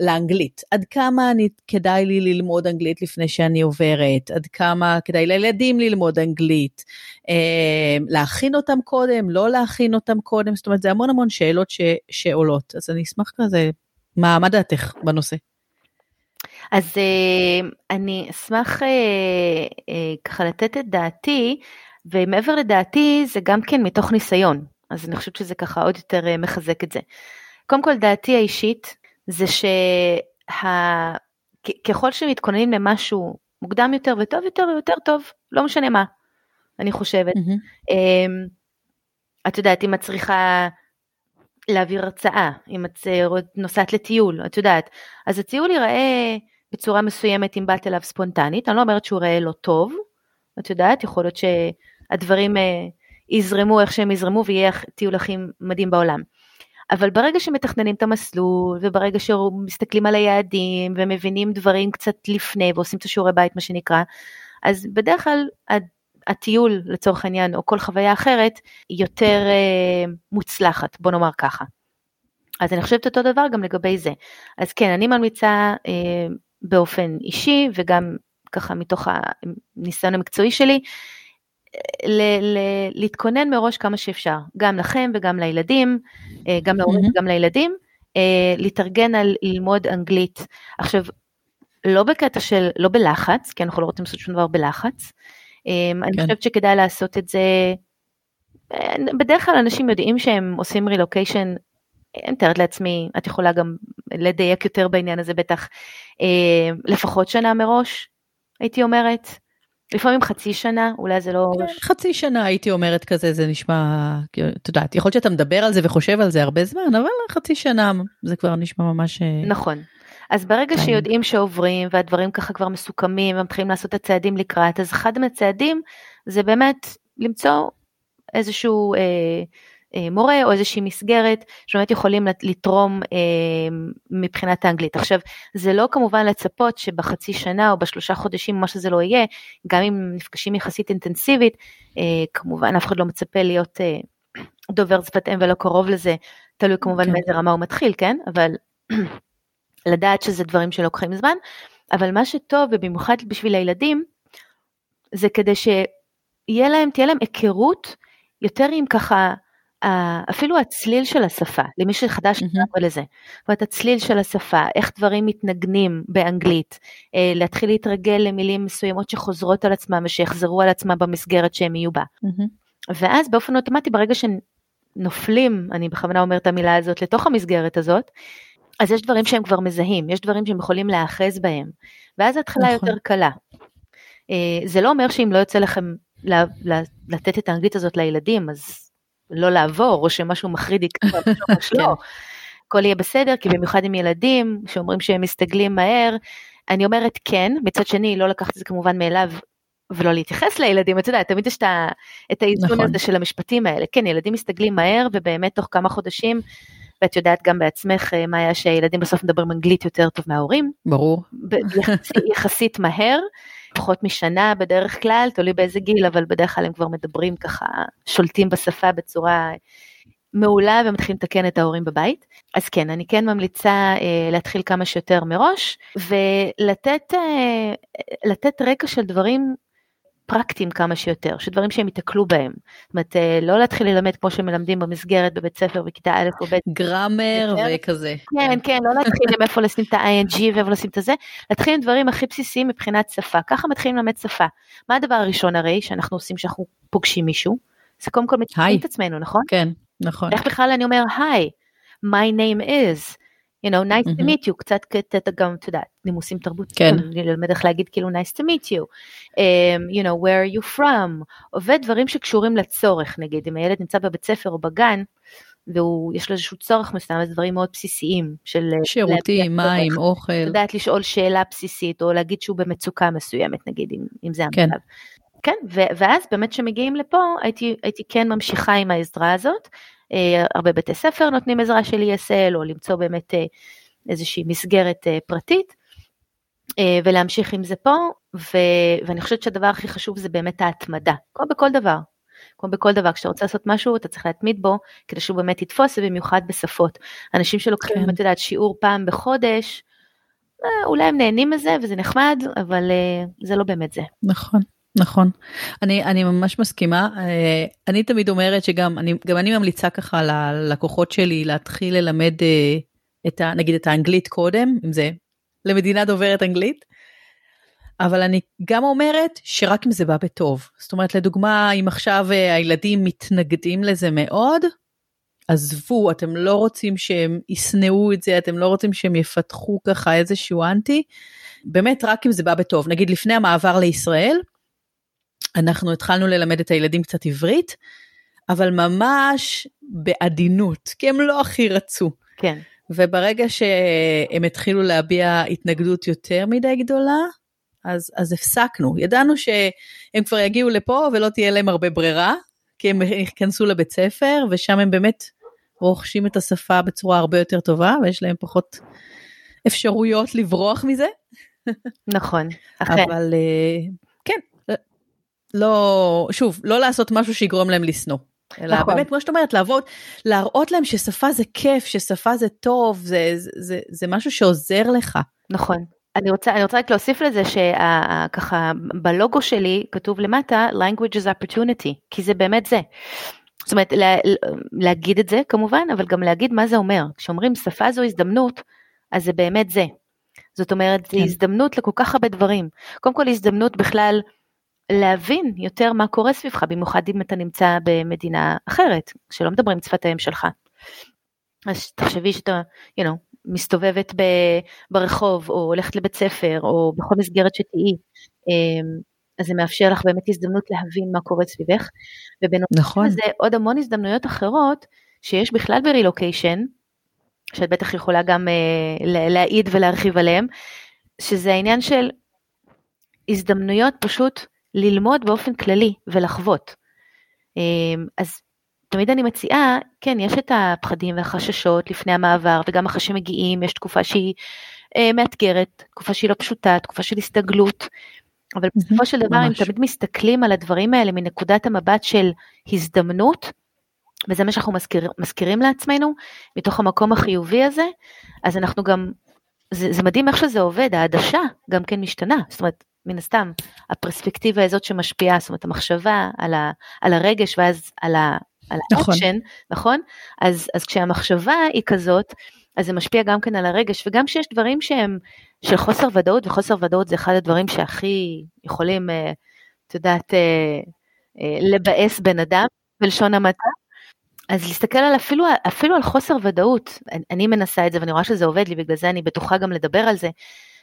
לאנגלית. עד כמה אני, כדאי לי ללמוד אנגלית לפני שאני עוברת, עד כמה כדאי לילדים ללמוד אנגלית, אה, להכין אותם קודם, לא להכין אותם קודם, זאת אומרת זה המון המון שאלות ש, שעולות, אז אני אשמח כזה, מה, מה דעתך בנושא? אז אה, אני אשמח אה, אה, ככה לתת את דעתי, ומעבר לדעתי זה גם כן מתוך ניסיון, אז אני חושבת שזה ככה עוד יותר מחזק את זה. קודם כל דעתי האישית זה שככל שה... שמתכוננים למשהו מוקדם יותר וטוב יותר ויותר טוב, לא משנה מה, אני חושבת. Mm-hmm. את יודעת, אם את צריכה להעביר הרצאה, אם את נוסעת לטיול, את יודעת, אז הטיול ייראה בצורה מסוימת אם באת אליו ספונטנית, אני לא אומרת שהוא ייראה לא טוב, את יודעת, יכול להיות שהדברים אה, יזרמו איך שהם יזרמו ויהיה טיול הכי מדהים בעולם. אבל ברגע שמתכננים את המסלול, וברגע שמסתכלים על היעדים, ומבינים דברים קצת לפני, ועושים את השיעורי בית, מה שנקרא, אז בדרך כלל הטיול, לצורך העניין, או כל חוויה אחרת, היא יותר אה, מוצלחת, בוא נאמר ככה. אז אני חושבת אותו דבר גם לגבי זה. אז כן, אני ממליצה אה, באופן אישי, וגם ככה מתוך הניסיון המקצועי שלי, ל- ל- להתכונן מראש כמה שאפשר, גם לכם וגם לילדים, אה, גם להורים. וגם לילדים, אה, להתארגן על ללמוד אנגלית. עכשיו, לא בקטע של, לא בלחץ, כי אנחנו לא רוצים לעשות שום דבר בלחץ. אה, כן. אני חושבת שכדאי לעשות את זה, בדרך כלל אנשים יודעים שהם עושים רילוקיישן, אני מתארת לעצמי, את יכולה גם לדייק יותר בעניין הזה בטח, לפחות שנה מראש, הייתי אומרת. לפעמים חצי שנה, אולי זה לא... כן, חצי שנה הייתי אומרת כזה, זה נשמע, את יודעת, יכול להיות שאתה מדבר על זה וחושב על זה הרבה זמן, אבל חצי שנה זה כבר נשמע ממש... אה, נכון. אז ברגע שיודעים שעוברים והדברים ככה כבר מסוכמים ומתחילים לעשות את הצעדים לקראת, אז אחד מהצעדים זה באמת למצוא איזשהו אה, אה, מורה או איזושהי מסגרת שבאמת יכולים לתרום אה, מבחינת האנגלית. עכשיו, זה לא כמובן לצפות שבחצי שנה או בשלושה חודשים, מה שזה לא יהיה, גם אם נפגשים יחסית אינטנסיבית, אה, כמובן אף אחד לא מצפה להיות דובר שפת אם ולא קרוב לזה, תלוי כמובן כן. באיזה רמה הוא מתחיל, כן? אבל לדעת שזה דברים שלוקחים זמן, אבל מה שטוב, ובמיוחד בשביל הילדים, זה כדי שיהיה להם, תהיה להם היכרות יותר עם ככה, אפילו הצליל של השפה, למי שחדש mm-hmm. לזה, זאת אומרת הצליל של השפה, איך דברים מתנגנים באנגלית, אה, להתחיל להתרגל למילים מסוימות שחוזרות על עצמם ושיחזרו על עצמם במסגרת שהם יהיו בה. Mm-hmm. ואז באופן אוטומטי ברגע שנופלים, אני בכוונה אומרת את המילה הזאת, לתוך המסגרת הזאת, אז יש דברים שהם כבר מזהים, יש דברים שהם יכולים להאחז בהם, ואז ההתחלה נכון. יותר קלה. אה, זה לא אומר שאם לא יוצא לכם לתת את האנגלית הזאת לילדים, אז לא לעבור, או שמשהו מחריד יקרה, ממש לא. כן. הכל יהיה בסדר, כי במיוחד עם ילדים שאומרים שהם מסתגלים מהר, אני אומרת כן, מצד שני לא לקחת את זה כמובן מאליו ולא להתייחס לילדים, אתה יודע, תמיד יש את האיזון נכון. הזה של המשפטים האלה. כן, ילדים מסתגלים מהר, ובאמת תוך כמה חודשים, ואת יודעת גם בעצמך, אה, מה היה שהילדים בסוף מדברים אנגלית יותר טוב מההורים. ברור. יחסית, יחסית מהר, פחות משנה בדרך כלל, תלוי באיזה גיל, אבל בדרך כלל הם כבר מדברים ככה, שולטים בשפה בצורה מעולה ומתחילים לתקן את ההורים בבית. אז כן, אני כן ממליצה אה, להתחיל כמה שיותר מראש, ולתת אה, רקע של דברים פרקטיים כמה שיותר, שדברים שהם ייתקלו בהם. זאת אומרת, אה, לא להתחיל ללמד כמו שמלמדים במסגרת בבית ספר בכיתה א' או ב'. גראמר וכזה. כן, כן, לא להתחיל עם איפה לשים את ה-ing ואיפה לשים את הזה, להתחיל עם דברים הכי בסיסיים מבחינת שפה. ככה מתחילים ללמד שפה. מה הדבר הראשון הרי שאנחנו עושים כשאנחנו פוגשים מישהו? זה קודם כל מתחילים את עצמנו, נכון? כן, נכון. איך בכלל אני אומר, היי, my name is. You know, nice mm-hmm. to meet you, קצת קטע גם, את יודעת, נימוסים תרבות, כן. ללמד איך להגיד כאילו nice to meet you, um, you know, where are you from, עובד דברים שקשורים לצורך, נגיד, אם הילד נמצא בבית ספר או בגן, ויש לו איזשהו צורך מסוים, אז דברים מאוד בסיסיים של... אה, שירותים, מים, צורך. אוכל. לדעת לשאול שאלה בסיסית, או להגיד שהוא במצוקה מסוימת, נגיד, אם, אם זה כן. המצב. כן, ו- ואז באמת כשמגיעים לפה, הייתי, הייתי כן ממשיכה עם העזרה הזאת, הרבה בתי ספר נותנים עזרה של ESL, או למצוא באמת אה, איזושהי מסגרת אה, פרטית, ולהמשיך עם זה פה, ו, ואני חושבת שהדבר הכי חשוב זה באמת ההתמדה, כמו בכל דבר. כמו בכל דבר, כשאתה רוצה לעשות משהו, אתה צריך להתמיד בו, כדי שהוא באמת יתפוס, ובמיוחד בשפות. אנשים שלוקחים, כן. את יודעת, שיעור פעם בחודש, אולי הם נהנים מזה וזה נחמד, אבל זה לא באמת זה. נכון. נכון אני אני ממש מסכימה אה, אני תמיד אומרת שגם אני גם אני ממליצה ככה ללקוחות שלי להתחיל ללמד אה, את ה, נגיד את האנגלית קודם אם זה למדינה דוברת אנגלית. אבל אני גם אומרת שרק אם זה בא בטוב זאת אומרת לדוגמה אם עכשיו אה, הילדים מתנגדים לזה מאוד עזבו אתם לא רוצים שהם ישנאו את זה אתם לא רוצים שהם יפתחו ככה איזשהו אנטי באמת רק אם זה בא בטוב נגיד לפני המעבר לישראל. אנחנו התחלנו ללמד את הילדים קצת עברית, אבל ממש בעדינות, כי הם לא הכי רצו. כן. וברגע שהם התחילו להביע התנגדות יותר מדי גדולה, אז, אז הפסקנו. ידענו שהם כבר יגיעו לפה ולא תהיה להם הרבה ברירה, כי הם ייכנסו לבית ספר, ושם הם באמת רוכשים את השפה בצורה הרבה יותר טובה, ויש להם פחות אפשרויות לברוח מזה. נכון, אחרי. אבל אה, לא, שוב, לא לעשות משהו שיגרום להם לשנוא. אלא נכון. באמת, כמו שאת אומרת, לעבוד, להראות להם ששפה זה כיף, ששפה זה טוב, זה, זה, זה, זה משהו שעוזר לך. נכון. אני רוצה, אני רוצה רק להוסיף לזה שככה בלוגו שלי כתוב למטה language is opportunity, כי זה באמת זה. זאת אומרת, לה, להגיד את זה כמובן, אבל גם להגיד מה זה אומר. כשאומרים שפה זו הזדמנות, אז זה באמת זה. זאת אומרת, כן. זו הזדמנות לכל כך הרבה דברים. קודם כל הזדמנות בכלל להבין יותר מה קורה סביבך, במיוחד אם אתה נמצא במדינה אחרת, שלא מדברים את שפת האם שלך. אז תחשבי שאתה, you know, מסתובבת ב, ברחוב, או הולכת לבית ספר, או בכל מסגרת שתהיי, אמ, אז זה מאפשר לך באמת הזדמנות להבין מה קורה סביבך. ובנוסף נכון. לזה עוד המון הזדמנויות אחרות שיש בכלל ברילוקיישן, שאת בטח יכולה גם uh, להעיד ולהרחיב עליהם, שזה העניין של הזדמנויות פשוט ללמוד באופן כללי ולחוות. אמ, אז תמיד אני מציעה, כן, יש את הפחדים והחששות לפני המעבר, וגם אחרי שמגיעים, יש תקופה שהיא אה, מאתגרת, תקופה שהיא לא פשוטה, תקופה של הסתגלות, אבל בסופו של דבר, אם תמיד מסתכלים על הדברים האלה מנקודת המבט של הזדמנות, וזה מה שאנחנו מזכיר, מזכירים לעצמנו, מתוך המקום החיובי הזה, אז אנחנו גם זה, זה מדהים איך שזה עובד, העדשה גם כן משתנה, זאת אומרת, הסתם, הפרספקטיבה הזאת שמשפיעה, זאת אומרת, המחשבה על, ה, על הרגש ואז על, ה, על נכון. האקשן, נכון? אז, אז כשהמחשבה היא כזאת, אז זה משפיע גם כן על הרגש, וגם כשיש דברים שהם של חוסר ודאות, וחוסר ודאות זה אחד הדברים שהכי יכולים, אה, את יודעת, אה, אה, לבאס בן אדם, בלשון המעטה. אז להסתכל על אפילו, אפילו על חוסר ודאות, אני, אני מנסה את זה ואני רואה שזה עובד לי, בגלל זה אני בטוחה גם לדבר על זה,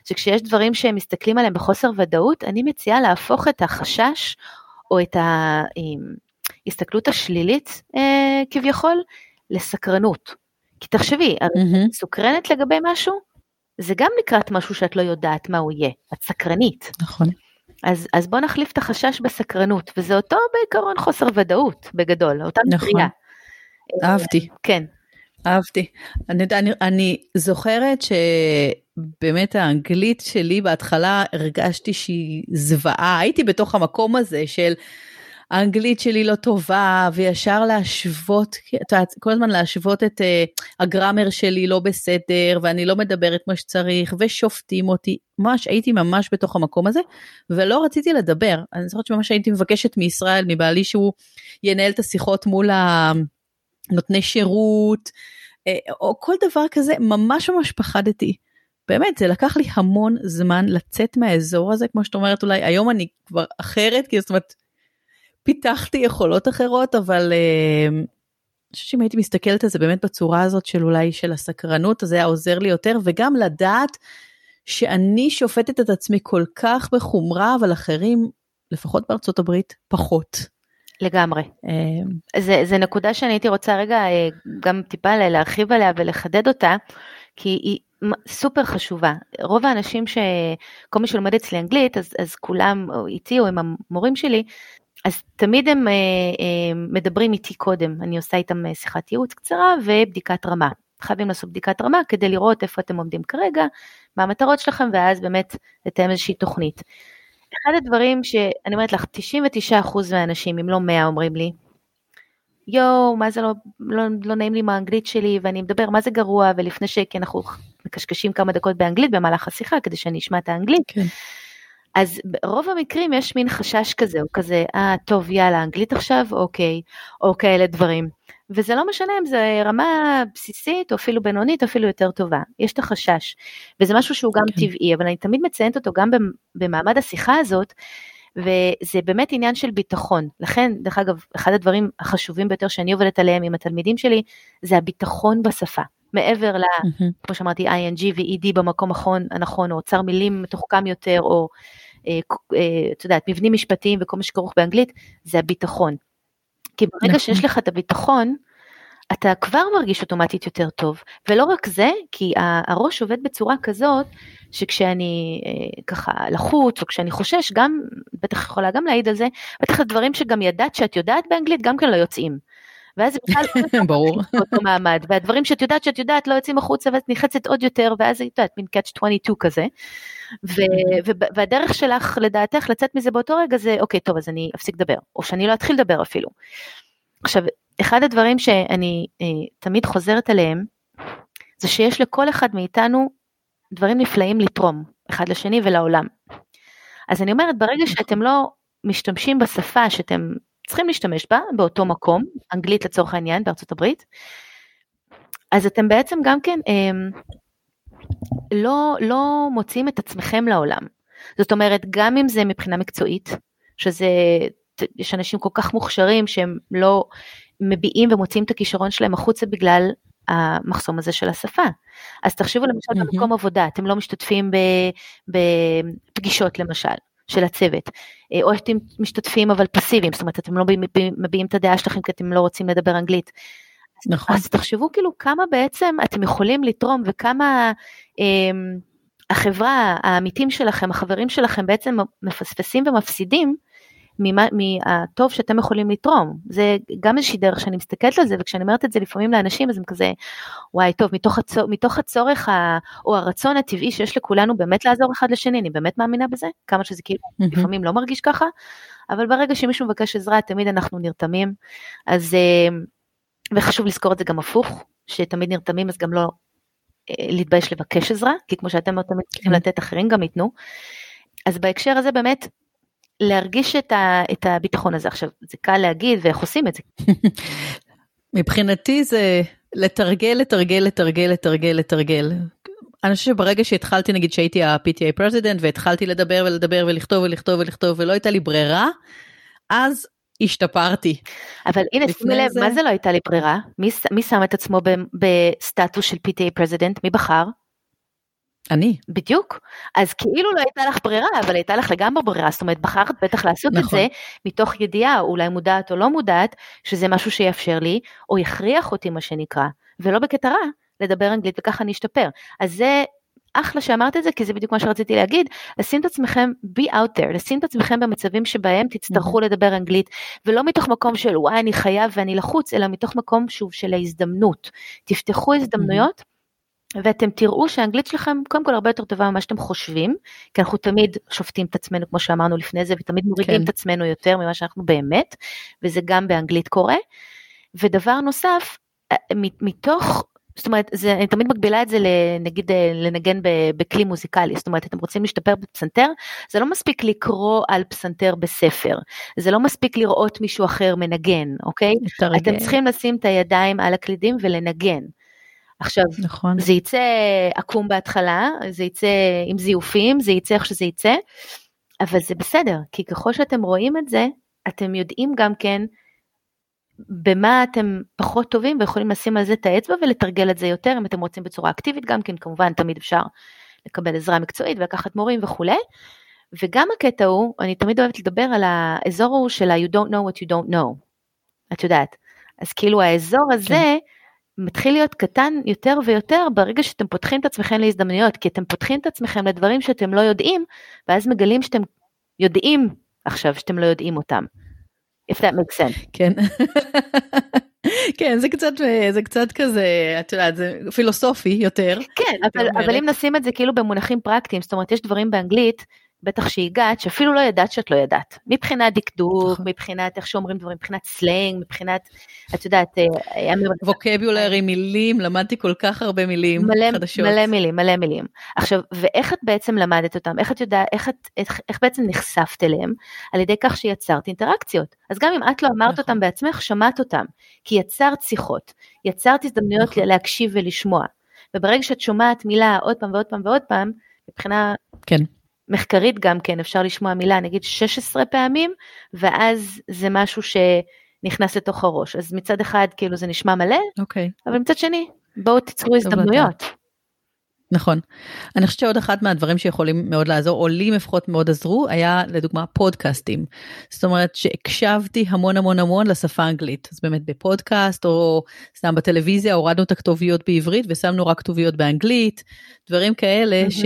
שכשיש דברים שהם מסתכלים עליהם בחוסר ודאות, אני מציעה להפוך את החשש או את ההסתכלות השלילית אה, כביכול לסקרנות. כי תחשבי, מהמם. את סוקרנת לגבי משהו, זה גם לקראת משהו שאת לא יודעת מה הוא יהיה, את סקרנית. נכון. אז, אז בוא נחליף את החשש בסקרנות, וזה אותו בעיקרון חוסר ודאות בגדול, אותה נכון. מטריה. אהבתי. כן, אהבתי. אני, אני, אני זוכרת שבאמת האנגלית שלי בהתחלה הרגשתי שהיא זוועה, הייתי בתוך המקום הזה של האנגלית שלי לא טובה וישר להשוות, את יודעת, כל הזמן להשוות את uh, הגראמר שלי לא בסדר ואני לא מדברת כמו שצריך ושופטים אותי, ממש הייתי ממש בתוך המקום הזה ולא רציתי לדבר. אני זוכרת שממש הייתי מבקשת מישראל, מבעלי שהוא ינהל את השיחות מול ה... נותני שירות, אה, או כל דבר כזה, ממש ממש פחדתי. באמת, זה לקח לי המון זמן לצאת מהאזור הזה, כמו שאת אומרת, אולי היום אני כבר אחרת, כי זאת אומרת, פיתחתי יכולות אחרות, אבל אה, אני חושבת שאם הייתי מסתכלת על זה באמת בצורה הזאת של אולי של הסקרנות, אז זה היה עוזר לי יותר, וגם לדעת שאני שופטת את עצמי כל כך בחומרה, אבל אחרים, לפחות בארצות הברית, פחות. לגמרי. אה, זה, זה נקודה שאני הייתי רוצה רגע אה, גם טיפה להרחיב עליה ולחדד אותה, כי היא סופר חשובה. רוב האנשים ש... כל מי שלומד אצלי אנגלית, אז, אז כולם איתי או עם המורים שלי, אז תמיד הם אה, אה, מדברים איתי קודם, אני עושה איתם אה, שיחת ייעוץ קצרה ובדיקת רמה. חייבים לעשות בדיקת רמה כדי לראות איפה אתם עומדים כרגע, מה המטרות שלכם, ואז באמת לתאם איזושהי תוכנית. אחד הדברים שאני אומרת לך, 99% מהאנשים, אם לא 100, אומרים לי, יואו, מה זה לא, לא, לא נעים לי מהאנגלית שלי, ואני מדבר, מה זה גרוע, ולפני ש... כי אנחנו מקשקשים כמה דקות באנגלית במהלך השיחה, כדי שאני אשמע את האנגלית. כן. אז ברוב המקרים יש מין חשש כזה, הוא כזה, אה, טוב, יאללה, אנגלית עכשיו, אוקיי, או כאלה דברים. וזה לא משנה אם זה רמה בסיסית, או אפילו בינונית, או אפילו יותר טובה. יש את החשש. וזה משהו שהוא גם כן. טבעי, אבל אני תמיד מציינת אותו גם במ- במעמד השיחה הזאת, וזה באמת עניין של ביטחון. לכן, דרך אגב, אחד הדברים החשובים ביותר שאני עובדת עליהם עם התלמידים שלי, זה הביטחון בשפה. מעבר ל... כמו שאמרתי, ing ו-ed במקום הנכון, הנכון, או אוצר מילים מתוחכם יותר, או אה, אה, את יודעת, מבנים משפטיים וכל מה שכרוך באנגלית, זה הביטחון. כי ברגע נכון. שיש לך את הביטחון, אתה כבר מרגיש אוטומטית יותר טוב. ולא רק זה, כי הראש עובד בצורה כזאת, שכשאני אה, ככה לחוץ, או כשאני חושש, גם, בטח יכולה גם להעיד על זה, בטח הדברים שגם ידעת שאת יודעת באנגלית, גם כן לא יוצאים. ואז זה בכלל ברור. באותו מעמד, והדברים שאת יודעת שאת יודעת לא יוצאים החוצה ואת נחצת עוד יותר, ואז את יודעת, מין catch 22 כזה. ו- ו- והדרך שלך לדעתך לצאת מזה באותו רגע זה, אוקיי, טוב, אז אני אפסיק לדבר, או שאני לא אתחיל לדבר אפילו. עכשיו, אחד הדברים שאני אה, תמיד חוזרת עליהם, זה שיש לכל אחד מאיתנו דברים נפלאים לתרום, אחד לשני ולעולם. אז אני אומרת, ברגע שאתם לא משתמשים בשפה שאתם צריכים להשתמש בה, באותו מקום, אנגלית לצורך העניין בארצות הברית, אז אתם בעצם גם כן אה, לא, לא מוציאים את עצמכם לעולם. זאת אומרת, גם אם זה מבחינה מקצועית, שזה, יש אנשים כל כך מוכשרים שהם לא מביעים ומוציאים את הכישרון שלהם החוצה בגלל המחסום הזה של השפה. אז תחשבו למשל מהמם. במקום עבודה, אתם לא משתתפים בפגישות למשל. של הצוות, אה, או שאתם משתתפים אבל פסיביים, זאת אומרת אתם לא מביעים, מביעים את הדעה שלכם כי אתם לא רוצים לדבר אנגלית. נכון. אז תחשבו כאילו כמה בעצם אתם יכולים לתרום וכמה אה, החברה, העמיתים שלכם, החברים שלכם בעצם מפספסים ומפסידים ממה, מהטוב שאתם יכולים לתרום. זה גם איזושהי דרך שאני מסתכלת על זה, וכשאני אומרת את זה לפעמים לאנשים, אז הם כזה, וואי, טוב, מתוך, הצור, מתוך הצורך ה, או הרצון הטבעי שיש לכולנו באמת לעזור אחד לשני, אני באמת מאמינה בזה, כמה שזה כאילו מהמם. לפעמים לא מרגיש ככה, אבל ברגע שמישהו מבקש עזרה, תמיד אנחנו נרתמים. אז, אה, וחשוב לזכור את זה גם הפוך, שתמיד נרתמים, אז גם לא להתבייש לבקש עזרה, כי כמו שאתם תמיד צריכים כן. לתת, אחרים גם ייתנו. אז בהקשר הזה באמת, להרגיש את, ה, את הביטחון הזה. עכשיו, זה קל להגיד, ואיך עושים את זה? מבחינתי זה לתרגל, לתרגל, לתרגל, לתרגל, לתרגל. אני חושבת שברגע שהתחלתי, נגיד שהייתי ה-PTA president, והתחלתי לדבר ולדבר ולכתוב ולכתוב ולכתוב, ולא הייתה לי ברירה, אז השתפרתי. אבל הנה, שימי לב, זה... מה זה לא הייתה לי ברירה? מי, מי שם את עצמו בסטטוס של PTA president? מי בחר? אני. בדיוק. אז כאילו לא הייתה לך ברירה, אבל הייתה לך לגמרי ברירה, זאת אומרת, בחרת בטח לעשות נכון. את זה מתוך ידיעה, אולי מודעת או לא מודעת, שזה משהו שיאפשר לי, או יכריח אותי, מה שנקרא, ולא בקטע רע, לדבר אנגלית וככה אני אשתפר. אז זה אחלה שאמרת את זה, כי זה בדיוק מה שרציתי להגיד, לשים את עצמכם be out there, לשים את עצמכם במצבים שבהם תצטרכו mm-hmm. לדבר אנגלית, ולא מתוך מקום של וואי אני חייב ואני לחוץ, אלא מתוך מקום שוב של ההזדמנות. תפתחו הזדמנויות. ואתם תראו שהאנגלית שלכם קודם כל הרבה יותר טובה ממה שאתם חושבים, כי אנחנו תמיד שופטים את עצמנו כמו שאמרנו לפני זה, ותמיד מורידים כן. את עצמנו יותר ממה שאנחנו באמת, וזה גם באנגלית קורה. ודבר נוסף, אה, מתוך זאת אומרת, זה, אני תמיד מגבילה את זה נגיד אה, לנגן בכלי מוזיקלי, זאת אומרת, אתם רוצים להשתפר בפסנתר, זה לא מספיק לקרוא על פסנתר בספר, זה לא מספיק לראות מישהו אחר מנגן, אוקיי? אתם צריכים לשים את הידיים על הקלידים ולנגן. עכשיו, נכון. זה יצא עקום בהתחלה, זה יצא עם זיופים, זה יצא איך שזה יצא, אבל זה בסדר, כי ככל שאתם רואים את זה, אתם יודעים גם כן במה אתם פחות טובים ויכולים לשים על זה את האצבע ולתרגל את זה יותר אם אתם רוצים בצורה אקטיבית גם כן כמובן תמיד אפשר לקבל עזרה מקצועית ולקחת מורים וכולי. וגם הקטע הוא, אני תמיד אוהבת לדבר על האזור ההוא של ה- you don't know what you don't know. את יודעת. אז כאילו האזור הזה כן. מתחיל להיות קטן יותר ויותר ברגע שאתם פותחים את עצמכם להזדמנויות, כי אתם פותחים את עצמכם לדברים שאתם לא יודעים, ואז מגלים שאתם יודעים עכשיו שאתם לא יודעים אותם. if that makes sense. כן. כן זה קצת זה קצת כזה את יודעת זה פילוסופי יותר. כן אבל, אבל אם נשים את זה כאילו במונחים פרקטיים זאת אומרת יש דברים באנגלית בטח שהגעת, שאפילו לא ידעת שאת לא ידעת. מבחינת דקדוק. מבחינת איך שאומרים דברים, מבחינת סלנג, מבחינת, את יודעת, אה, ווקביולרי, מילים, למדתי כל כך הרבה מילים מלא, חדשות. מלא מילים, מלא מילים. עכשיו, ואיך את בעצם למדת אותם? איך את יודעת, איך, את, איך, איך בעצם נחשפת אליהם? על ידי כך שיצרת אינטראקציות. אז גם אם את לא אמרת נכון. אותם בעצמך, שמעת אותם. כי יצרת שיחות, יצרת הזדמנויות נכון. להקשיב ולשמוע. וברגע שאת שומעת מילה עוד פעם ועוד פעם ועוד פעם, מבחינה... כן. מחקרית גם כן אפשר לשמוע מילה נגיד 16 פעמים ואז זה משהו שנכנס לתוך הראש אז מצד אחד כאילו זה נשמע מלא okay. אוקיי. אבל מצד שני בואו תיצרו הזדמנויות. נכון. אני חושבת שעוד אחד מהדברים שיכולים מאוד לעזור, או לי לפחות מאוד עזרו, היה לדוגמה פודקאסטים. זאת אומרת שהקשבתי המון המון המון לשפה האנגלית. אז באמת בפודקאסט, או סתם בטלוויזיה, הורדנו את הכתוביות בעברית ושמנו רק כתוביות באנגלית, דברים כאלה mm-hmm.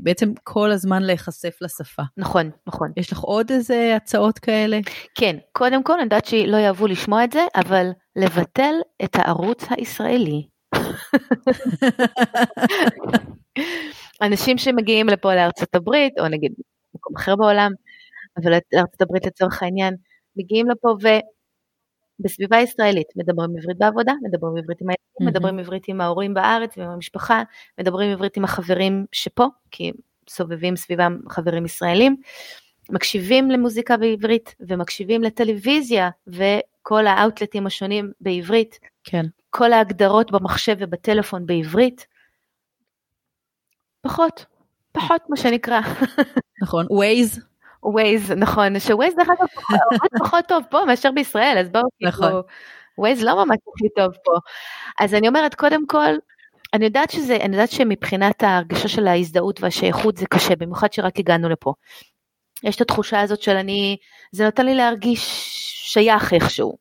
שבעצם כל הזמן להיחשף לשפה. נכון, נכון. יש לך עוד איזה הצעות כאלה? כן, קודם כל אני יודעת שלא יאהבו לשמוע את זה, אבל לבטל את הערוץ הישראלי. אנשים שמגיעים לפה לארצות הברית, או נגיד מקום אחר בעולם, אבל לארצות הברית לצורך העניין, מגיעים לפה ובסביבה ישראלית מדברים עברית בעבודה, מדברים עברית עם הילדים. מדברים עברית עם ההורים בארץ ועם המשפחה, מדברים עברית עם החברים שפה, כי סובבים סביבם חברים ישראלים, מקשיבים למוזיקה בעברית ומקשיבים לטלוויזיה וכל האאוטלטים השונים בעברית. כן. כל ההגדרות במחשב ובטלפון בעברית. פחות, פחות מה שנקרא. נכון, ווייז. ווייז, נכון, שווייז דרך אגב פחות טוב פה מאשר בישראל, אז בואו נכון. כאילו, Waze לא ממש הכי טוב פה. אז אני אומרת, קודם כל, אני יודעת שזה, אני יודעת שמבחינת ההרגשה של ההזדהות והשייכות זה קשה, במיוחד שרק הגענו לפה. יש את התחושה הזאת של אני, זה נותן לי להרגיש שייך איכשהו.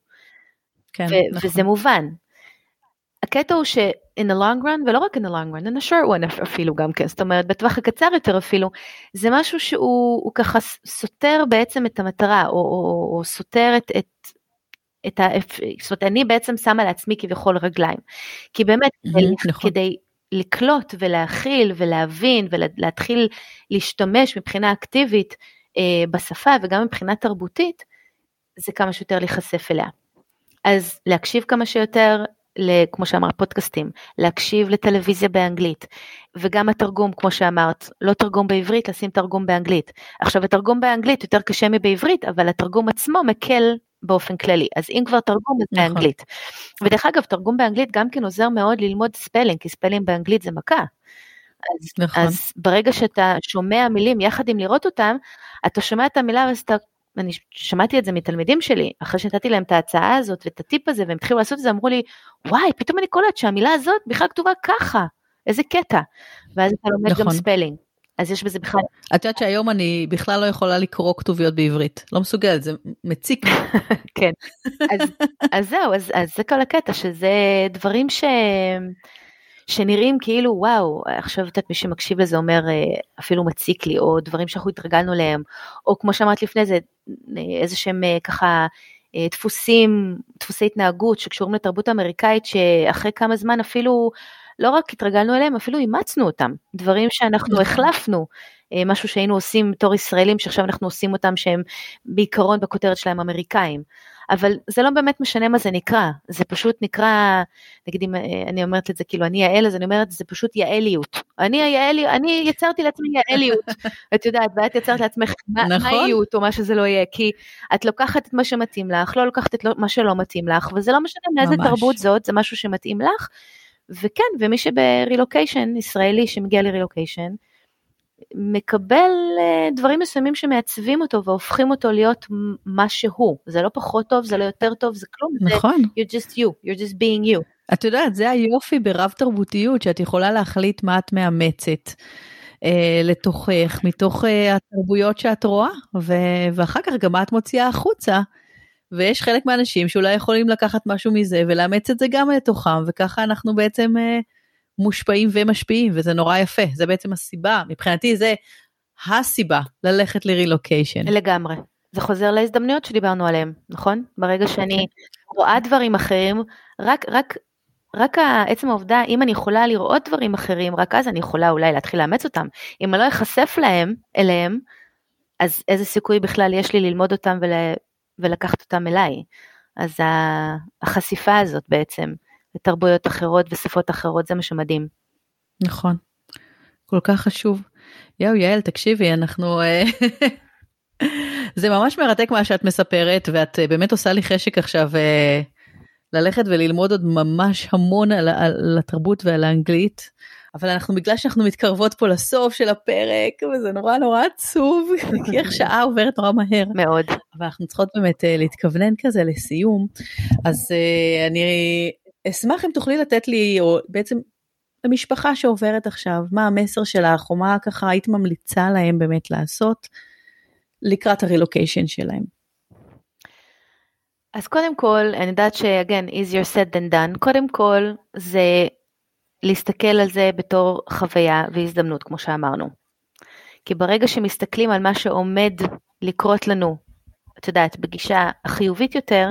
כן, נכון. וזה מובן. הקטע הוא ש-in the long run, ולא רק in the long run, in the short one אפילו גם כן, זאת אומרת בטווח הקצר יותר אפילו, זה משהו שהוא ככה סותר בעצם את המטרה, או, או, או סותר את, את, את ה... זאת אומרת, אני בעצם שמה לעצמי כביכול רגליים. כי באמת, נכון. כדי לקלוט ולהכיל ולהבין ולהתחיל להשתמש מבחינה אקטיבית אה, בשפה וגם מבחינה תרבותית, זה כמה שיותר להיחשף אליה. אז להקשיב כמה שיותר, כמו שאמרת, פודקאסטים, להקשיב לטלוויזיה באנגלית, וגם התרגום, כמו שאמרת, לא תרגום בעברית, לשים תרגום באנגלית. עכשיו, התרגום באנגלית יותר קשה מבעברית, אבל התרגום עצמו מקל באופן כללי, אז אם כבר תרגום אז נכון. באנגלית. ודרך אגב, תרגום באנגלית גם כן עוזר מאוד ללמוד spelling, כי spelling באנגלית זה מכה. אז, נכון. אז ברגע שאתה שומע מילים יחד עם לראות אותם, אתה שומע את המילה ואז אתה אני שמעתי את זה מתלמידים שלי, אחרי שנתתי להם את ההצעה הזאת ואת הטיפ הזה והם התחילו לעשות את זה, אמרו לי, וואי, פתאום אני קולט שהמילה הזאת בכלל כתובה ככה, איזה קטע. ואז אתה לומד נכון. גם spelling. אז יש בזה בכלל... את יודעת שהיום אני בכלל לא יכולה לקרוא כתוביות בעברית, לא מסוגלת, זה מציק. כן, אז, אז זהו, אז, אז זה כל הקטע, שזה דברים ש... שנראים כאילו וואו, עכשיו את מי שמקשיב לזה אומר אה, אפילו מציק לי, או דברים שאנחנו התרגלנו להם, או כמו שאמרת לפני זה, איזה שהם אה, ככה אה, דפוסים, דפוסי התנהגות שקשורים לתרבות האמריקאית, שאחרי כמה זמן אפילו לא רק התרגלנו אליהם, אפילו אימצנו אותם, דברים שאנחנו נכון. החלפנו, משהו שהיינו עושים בתור ישראלים, שעכשיו אנחנו עושים אותם שהם בעיקרון בכותרת שלהם אמריקאים. אבל זה לא באמת משנה מה זה נקרא, זה פשוט נקרא, נגיד אם אה, אני אומרת את זה כאילו אני יעל, אז אני אומרת זה פשוט יעליות. אני היעלי, אני יצרתי לעצמי יעליות, את יודעת, ואת יצרת לעצמך נכון. מאיות או מה שזה לא יהיה, כי את לוקחת את מה שמתאים לך, לא לוקחת את מה שלא מתאים לך, וזה לא משנה מאיזה תרבות זאת, זה משהו שמתאים לך. וכן, ומי שברילוקיישן, ישראלי שמגיע לרילוקיישן, מקבל אה, דברים מסוימים שמעצבים אותו והופכים אותו להיות מה שהוא. זה לא פחות טוב, זה לא יותר טוב, זה כלום. נכון. זה, you're just you, you're just being you. את יודעת, זה היופי ברב תרבותיות, שאת יכולה להחליט מה את מאמצת. אה, לתוכך, מתוך אה, התרבויות שאת רואה, ו- ואחר כך גם מה את מוציאה החוצה. ויש חלק מהאנשים שאולי יכולים לקחת משהו מזה ולאמץ את זה גם לתוכם, וככה אנחנו בעצם אה, מושפעים ומשפיעים, וזה נורא יפה, זה בעצם הסיבה, מבחינתי זה הסיבה ללכת לרילוקיישן. לגמרי. זה חוזר להזדמנויות שדיברנו עליהן, נכון? ברגע שאני רואה דברים אחרים, רק, רק, רק עצם העובדה, אם אני יכולה לראות דברים אחרים, רק אז אני יכולה אולי להתחיל לאמץ אותם. אם אני לא אחשף להם, אליהם, אז איזה סיכוי בכלל יש לי ללמוד אותם ול, ולקחת אותם אליי. אז החשיפה הזאת בעצם, לתרבויות אחרות ושפות אחרות, זה מה שמדהים. נכון, כל כך חשוב. יואו יעל, תקשיבי, אנחנו... אה, זה ממש מרתק מה שאת מספרת, ואת אה, באמת עושה לי חשק עכשיו אה, ללכת וללמוד עוד ממש המון על, על התרבות ועל האנגלית. אבל אנחנו בגלל שאנחנו מתקרבות פה לסוף של הפרק וזה נורא נורא עצוב כי איך שעה עוברת נורא מהר מאוד אבל אנחנו צריכות באמת להתכוונן כזה לסיום אז אני אשמח אם תוכלי לתת לי, או בעצם למשפחה שעוברת עכשיו, מה המסר שלך, או מה ככה היית ממליצה להם באמת לעשות לקראת הרילוקיישן שלהם. אז קודם כל, אני יודעת ש-again, easier said than done, קודם כל זה להסתכל על זה בתור חוויה והזדמנות, כמו שאמרנו. כי ברגע שמסתכלים על מה שעומד לקרות לנו, את יודעת, בגישה החיובית יותר,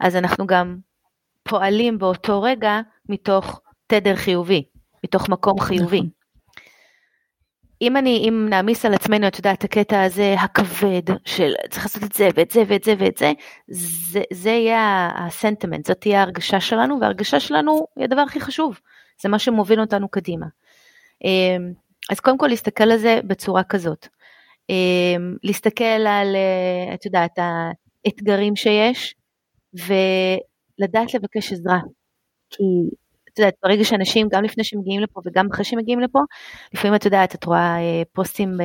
אז אנחנו גם פועלים באותו רגע מתוך תדר חיובי, מתוך מקום חיובי. נכון. אם אני, אם נעמיס על עצמנו, את יודעת, הקטע הזה הכבד של צריך לעשות את זה ואת זה ואת זה ואת זה, זה, זה יהיה הסנטימנט, זאת תהיה ההרגשה שלנו, וההרגשה שלנו היא הדבר הכי חשוב, זה מה שמוביל אותנו קדימה. אמ, אז קודם כל להסתכל על זה בצורה כזאת. אמ, להסתכל על, אה, את יודעת, האתגרים שיש, לדעת לבקש עזרה. כי את יודעת, ברגע שאנשים, גם לפני שמגיעים לפה וגם אחרי שמגיעים לפה, לפעמים את יודעת, את רואה אה, פוסטים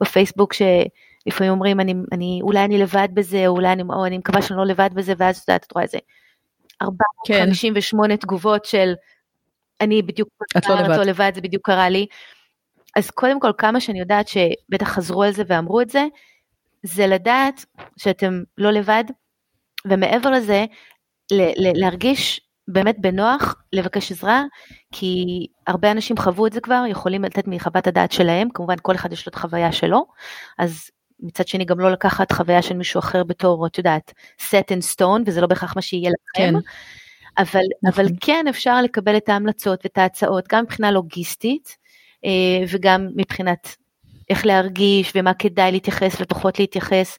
בפייסבוק שלפעמים אומרים, אני, אני, אולי אני לבד בזה, או אולי אני, או אני מקווה שאני לא לבד בזה, ואז את יודעת, את רואה איזה 458 כן. תגובות של, אני בדיוק, את לא לבד. לא לבד, זה בדיוק קרה לי. אז קודם כל, כמה שאני יודעת שבטח חזרו על זה ואמרו את זה, זה לדעת שאתם לא לבד, ומעבר לזה, להרגיש באמת בנוח לבקש עזרה, כי הרבה אנשים חוו את זה כבר, יכולים לתת מחוות הדעת שלהם, כמובן כל אחד יש לו את החוויה שלו, אז מצד שני גם לא לקחת חוויה של מישהו אחר בתור, את יודעת, set in stone, וזה לא בהכרח מה שיהיה לכם. כן. אבל, נכון. אבל כן אפשר לקבל את ההמלצות ואת ההצעות, גם מבחינה לוגיסטית, אה, וגם מבחינת איך להרגיש ומה כדאי להתייחס ופחות להתייחס.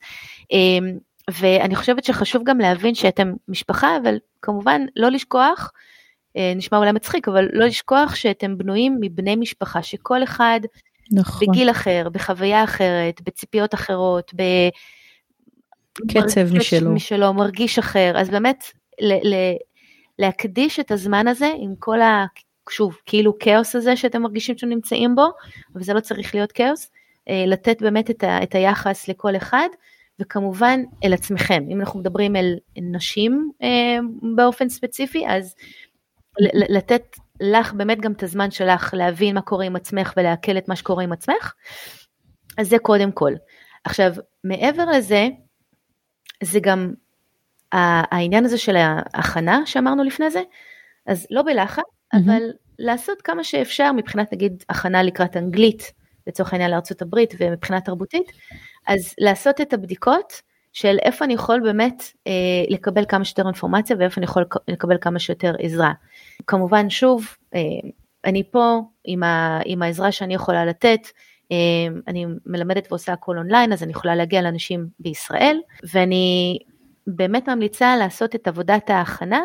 ואני חושבת שחשוב גם להבין שאתם משפחה, אבל כמובן לא לשכוח אה, נשמע אולי מצחיק, אבל לא לשכוח שאתם בנויים מבני משפחה, שכל אחד נכון. בגיל אחר, בחוויה אחרת, בציפיות אחרות, ב... קצב מרגיש משלו. משלו, מרגיש אחר, אז באמת ל- ל- להקדיש את הזמן הזה עם כל ה... שוב, כאילו כאוס הזה שאתם מרגישים שאתם נמצאים בו, אבל זה לא צריך להיות כאוס, אה, לתת באמת את, ה- את היחס לכל אחד, וכמובן אל עצמכם. אם אנחנו מדברים אל נשים אה, באופן ספציפי, אז לתת לך באמת גם את הזמן שלך להבין מה קורה עם עצמך ולעכל את מה שקורה עם עצמך, אז זה קודם כל. עכשיו, מעבר לזה, זה גם העניין הזה של ההכנה שאמרנו לפני זה, אז לא בלחץ, מהמם. אבל לעשות כמה שאפשר מבחינת נגיד הכנה לקראת אנגלית, לצורך העניין הברית ומבחינה תרבותית, אז לעשות את הבדיקות של איפה אני יכול באמת אה, לקבל כמה שיותר אינפורמציה ואיפה אני יכול לקבל כמה שיותר עזרה. כמובן שוב, אה, אני פה עם, ה, עם העזרה שאני יכולה לתת, אה, אני מלמדת ועושה הכל אונליין, אז אני יכולה להגיע לאנשים בישראל, ואני באמת ממליצה לעשות את עבודת ההכנה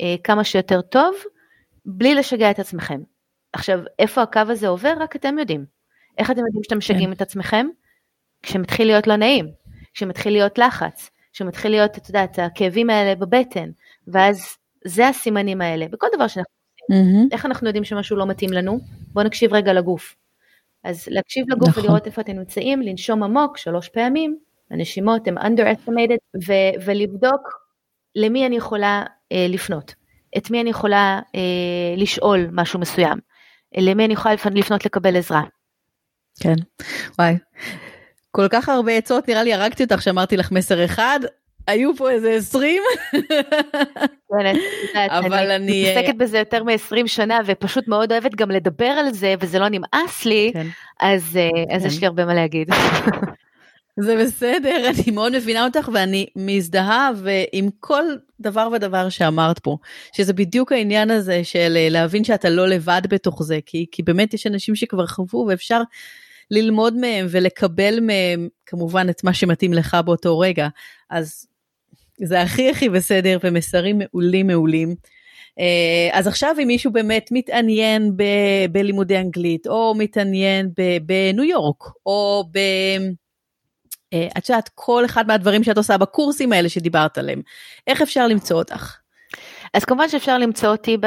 אה, כמה שיותר טוב, בלי לשגע את עצמכם. עכשיו, איפה הקו הזה עובר? רק אתם יודעים. איך אתם יודעים שאתם משגעים את עצמכם? כשמתחיל להיות לא נעים, כשמתחיל להיות לחץ, כשמתחיל להיות, את יודעת, הכאבים האלה בבטן, ואז זה הסימנים האלה, בכל דבר שאנחנו מהמם. איך אנחנו יודעים שמשהו לא מתאים לנו? בואו נקשיב רגע לגוף. אז להקשיב לגוף נכון. ולראות איפה אתם נמצאים, לנשום עמוק שלוש פעמים, הנשימות הן underestimated, ו- ולבדוק למי אני יכולה אה, לפנות, את מי אני יכולה אה, לשאול משהו מסוים, למי אני יכולה לפ- לפנות לקבל עזרה. כן. וואי. כל כך הרבה עצות, נראה לי הרגתי אותך שאמרתי לך מסר אחד, היו פה איזה 20. כן, אבל אני- אה, מתעסקת בזה יותר מ-20 שנה ופשוט מאוד אוהבת גם לדבר על זה וזה לא נמאס לי, כן. אז, אה, כן. יש לי הרבה מה להגיד. זה בסדר, אני מאוד מבינה אותך ואני מזדהה ועם כל דבר ודבר שאמרת פה, שזה בדיוק העניין הזה של אה, להבין שאתה לא לבד בתוך זה, כי, כי באמת יש אנשים שכבר חוו ואפשר ללמוד מהם ולקבל מהם כמובן את מה שמתאים לך באותו רגע, אז זה הכי הכי בסדר ומסרים מעולים מעולים. אה, אז עכשיו אם מישהו באמת מתעניין ב- בלימודי אנגלית, או מתעניין בניו יורק, או ב... אה, את יודעת, כל אחד מהדברים שאת עושה בקורסים האלה שדיברת עליהם, איך אפשר למצוא אותך? אז כמובן שאפשר למצוא אותי, ב,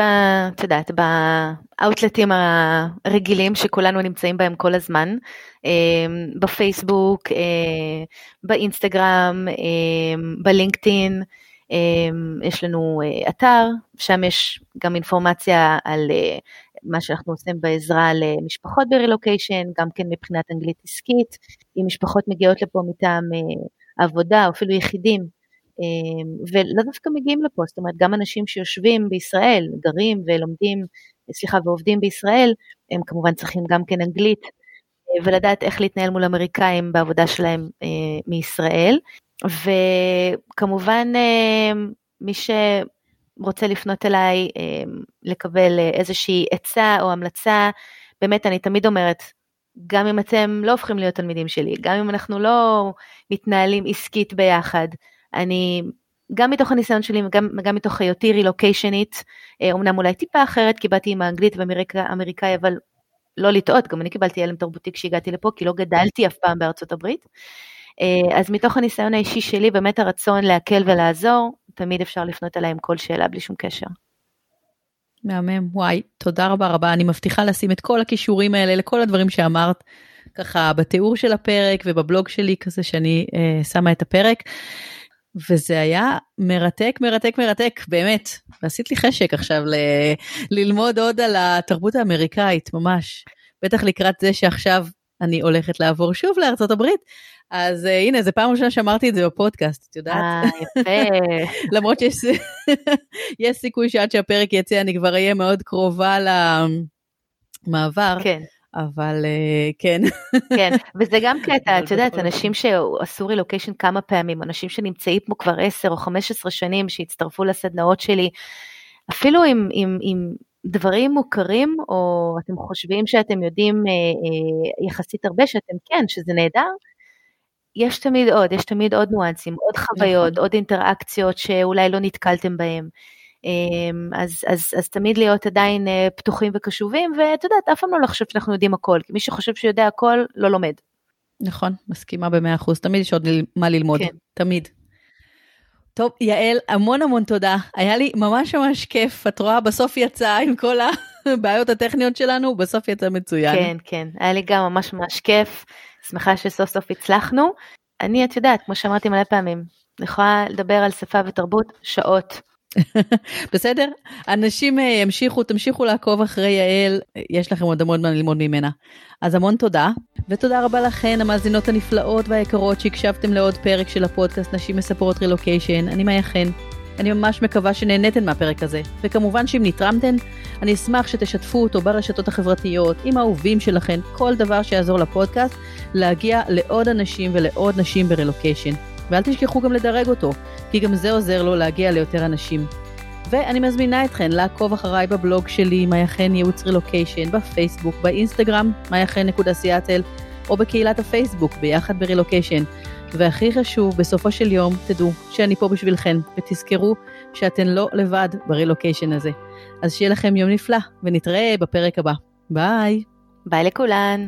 את יודעת, באאוטלטים הרגילים שכולנו נמצאים בהם כל הזמן, אה, בפייסבוק, אה, באינסטגרם, אה, בלינקדאין, אה, יש לנו אתר, שם יש גם אינפורמציה על מה שאנחנו עושים בעזרה למשפחות ברילוקיישן, גם כן מבחינת אנגלית עסקית, אם משפחות מגיעות לפה מטעם עבודה אפילו יחידים, אמ, ולא דווקא מגיעים לפה, זאת אומרת גם אנשים שיושבים בישראל, גרים ולומדים, סליחה, ועובדים בישראל, הם כמובן צריכים גם כן אנגלית, אה, ולדעת איך להתנהל מול אמריקאים בעבודה שלהם אה, מישראל. וכמובן אה, מי שרוצה לפנות אליי לקבל איזושהי עצה או המלצה, באמת אני תמיד אומרת, גם אם אתם לא הופכים להיות תלמידים שלי, גם אם אנחנו לא מתנהלים עסקית ביחד, אני, גם מתוך הניסיון שלי וגם גם מתוך היותי רילוקיישנית, אומנם אולי טיפה אחרת, כי באתי עם האנגלית ואמריקאי, אבל לא לטעות, גם אני קיבלתי הלם תרבותי כשהגעתי לפה, כי לא גדלתי אף פעם בארצות הברית. אז מתוך הניסיון האישי שלי, באמת הרצון להקל ולעזור, תמיד אפשר לפנות אליי עם כל שאלה בלי שום קשר. מהמם, וואי, תודה רבה רבה, אני מבטיחה לשים את כל הכישורים האלה לכל הדברים שאמרת, ככה בתיאור של הפרק ובבלוג שלי כזה שאני אה, שמה את הפרק. וזה היה מרתק, מרתק, מרתק, באמת. ועשית לי חשק עכשיו ל- ללמוד עוד על התרבות האמריקאית, ממש. בטח לקראת זה שעכשיו אני הולכת לעבור שוב לארצות הברית. אז uh, הנה, זו פעם ראשונה שאמרתי את זה בפודקאסט, את יודעת? אה, יפה. למרות שיש יש סיכוי שעד שהפרק יצא אני כבר אהיה מאוד קרובה למעבר. כן. אבל uh, כן. כן, וזה גם קטע, את יודעת, אנשים שעשו רילוקיישן כמה פעמים, אנשים שנמצאים פה כבר 10 או 15 שנים, שהצטרפו לסדנאות שלי, אפילו עם, עם, עם דברים מוכרים, או אתם חושבים שאתם יודעים אה, אה, יחסית הרבה, שאתם כן, שזה נהדר, יש תמיד עוד, יש תמיד עוד ניואנסים, עוד חוויות, נכון. עוד אינטראקציות שאולי לא נתקלתם בהם. אמ, אז, אז, אז תמיד להיות עדיין אה, פתוחים וקשובים, ואת יודעת, אף פעם לא לחשוב שאנחנו יודעים הכל, כי מי שחושב שיודע הכל, לא לומד. נכון, מסכימה במאה אחוז, תמיד יש עוד מה ללמוד, כן. תמיד. טוב, יעל, המון המון תודה. היה לי ממש ממש כיף. את רואה, בסוף יצא עם כל הבעיות הטכניות שלנו, בסוף יצא מצוין. כן, כן, היה לי גם ממש ממש כיף. שמחה שסוף סוף הצלחנו. אני, את יודעת, כמו שאמרתי מלא פעמים, אני יכולה לדבר על שפה ותרבות שעות. בסדר? אנשים אה, ימשיכו, תמשיכו לעקוב אחרי יעל, יש לכם עוד המון מה ללמוד ממנה. אז המון תודה, ותודה רבה לכן, המאזינות הנפלאות והיקרות שהקשבתם לעוד פרק של הפודקאסט נשים מספרות רילוקיישן, אני מאיה חן. אני ממש מקווה שנהניתן מהפרק הזה, וכמובן שאם נתרמתן, אני אשמח שתשתפו אותו ברשתות החברתיות, עם האהובים שלכן, כל דבר שיעזור לפודקאסט, להגיע לעוד אנשים ולעוד נשים ברילוקיישן. ואל תשכחו גם לדרג אותו, כי גם זה עוזר לו להגיע ליותר אנשים. ואני מזמינה אתכן לעקוב אחריי בבלוג שלי, מייחן ייעוץ רילוקיישן, בפייסבוק, באינסטגרם, מייחן.סיאטל, או בקהילת הפייסבוק, ביחד ברילוקיישן. והכי חשוב, בסופו של יום, תדעו שאני פה בשבילכן, ותזכרו שאתן לא לבד ברילוקיישן הזה. אז שיהיה לכם יום נפלא, ונתראה בפרק הבא. ביי. ביי לכולן.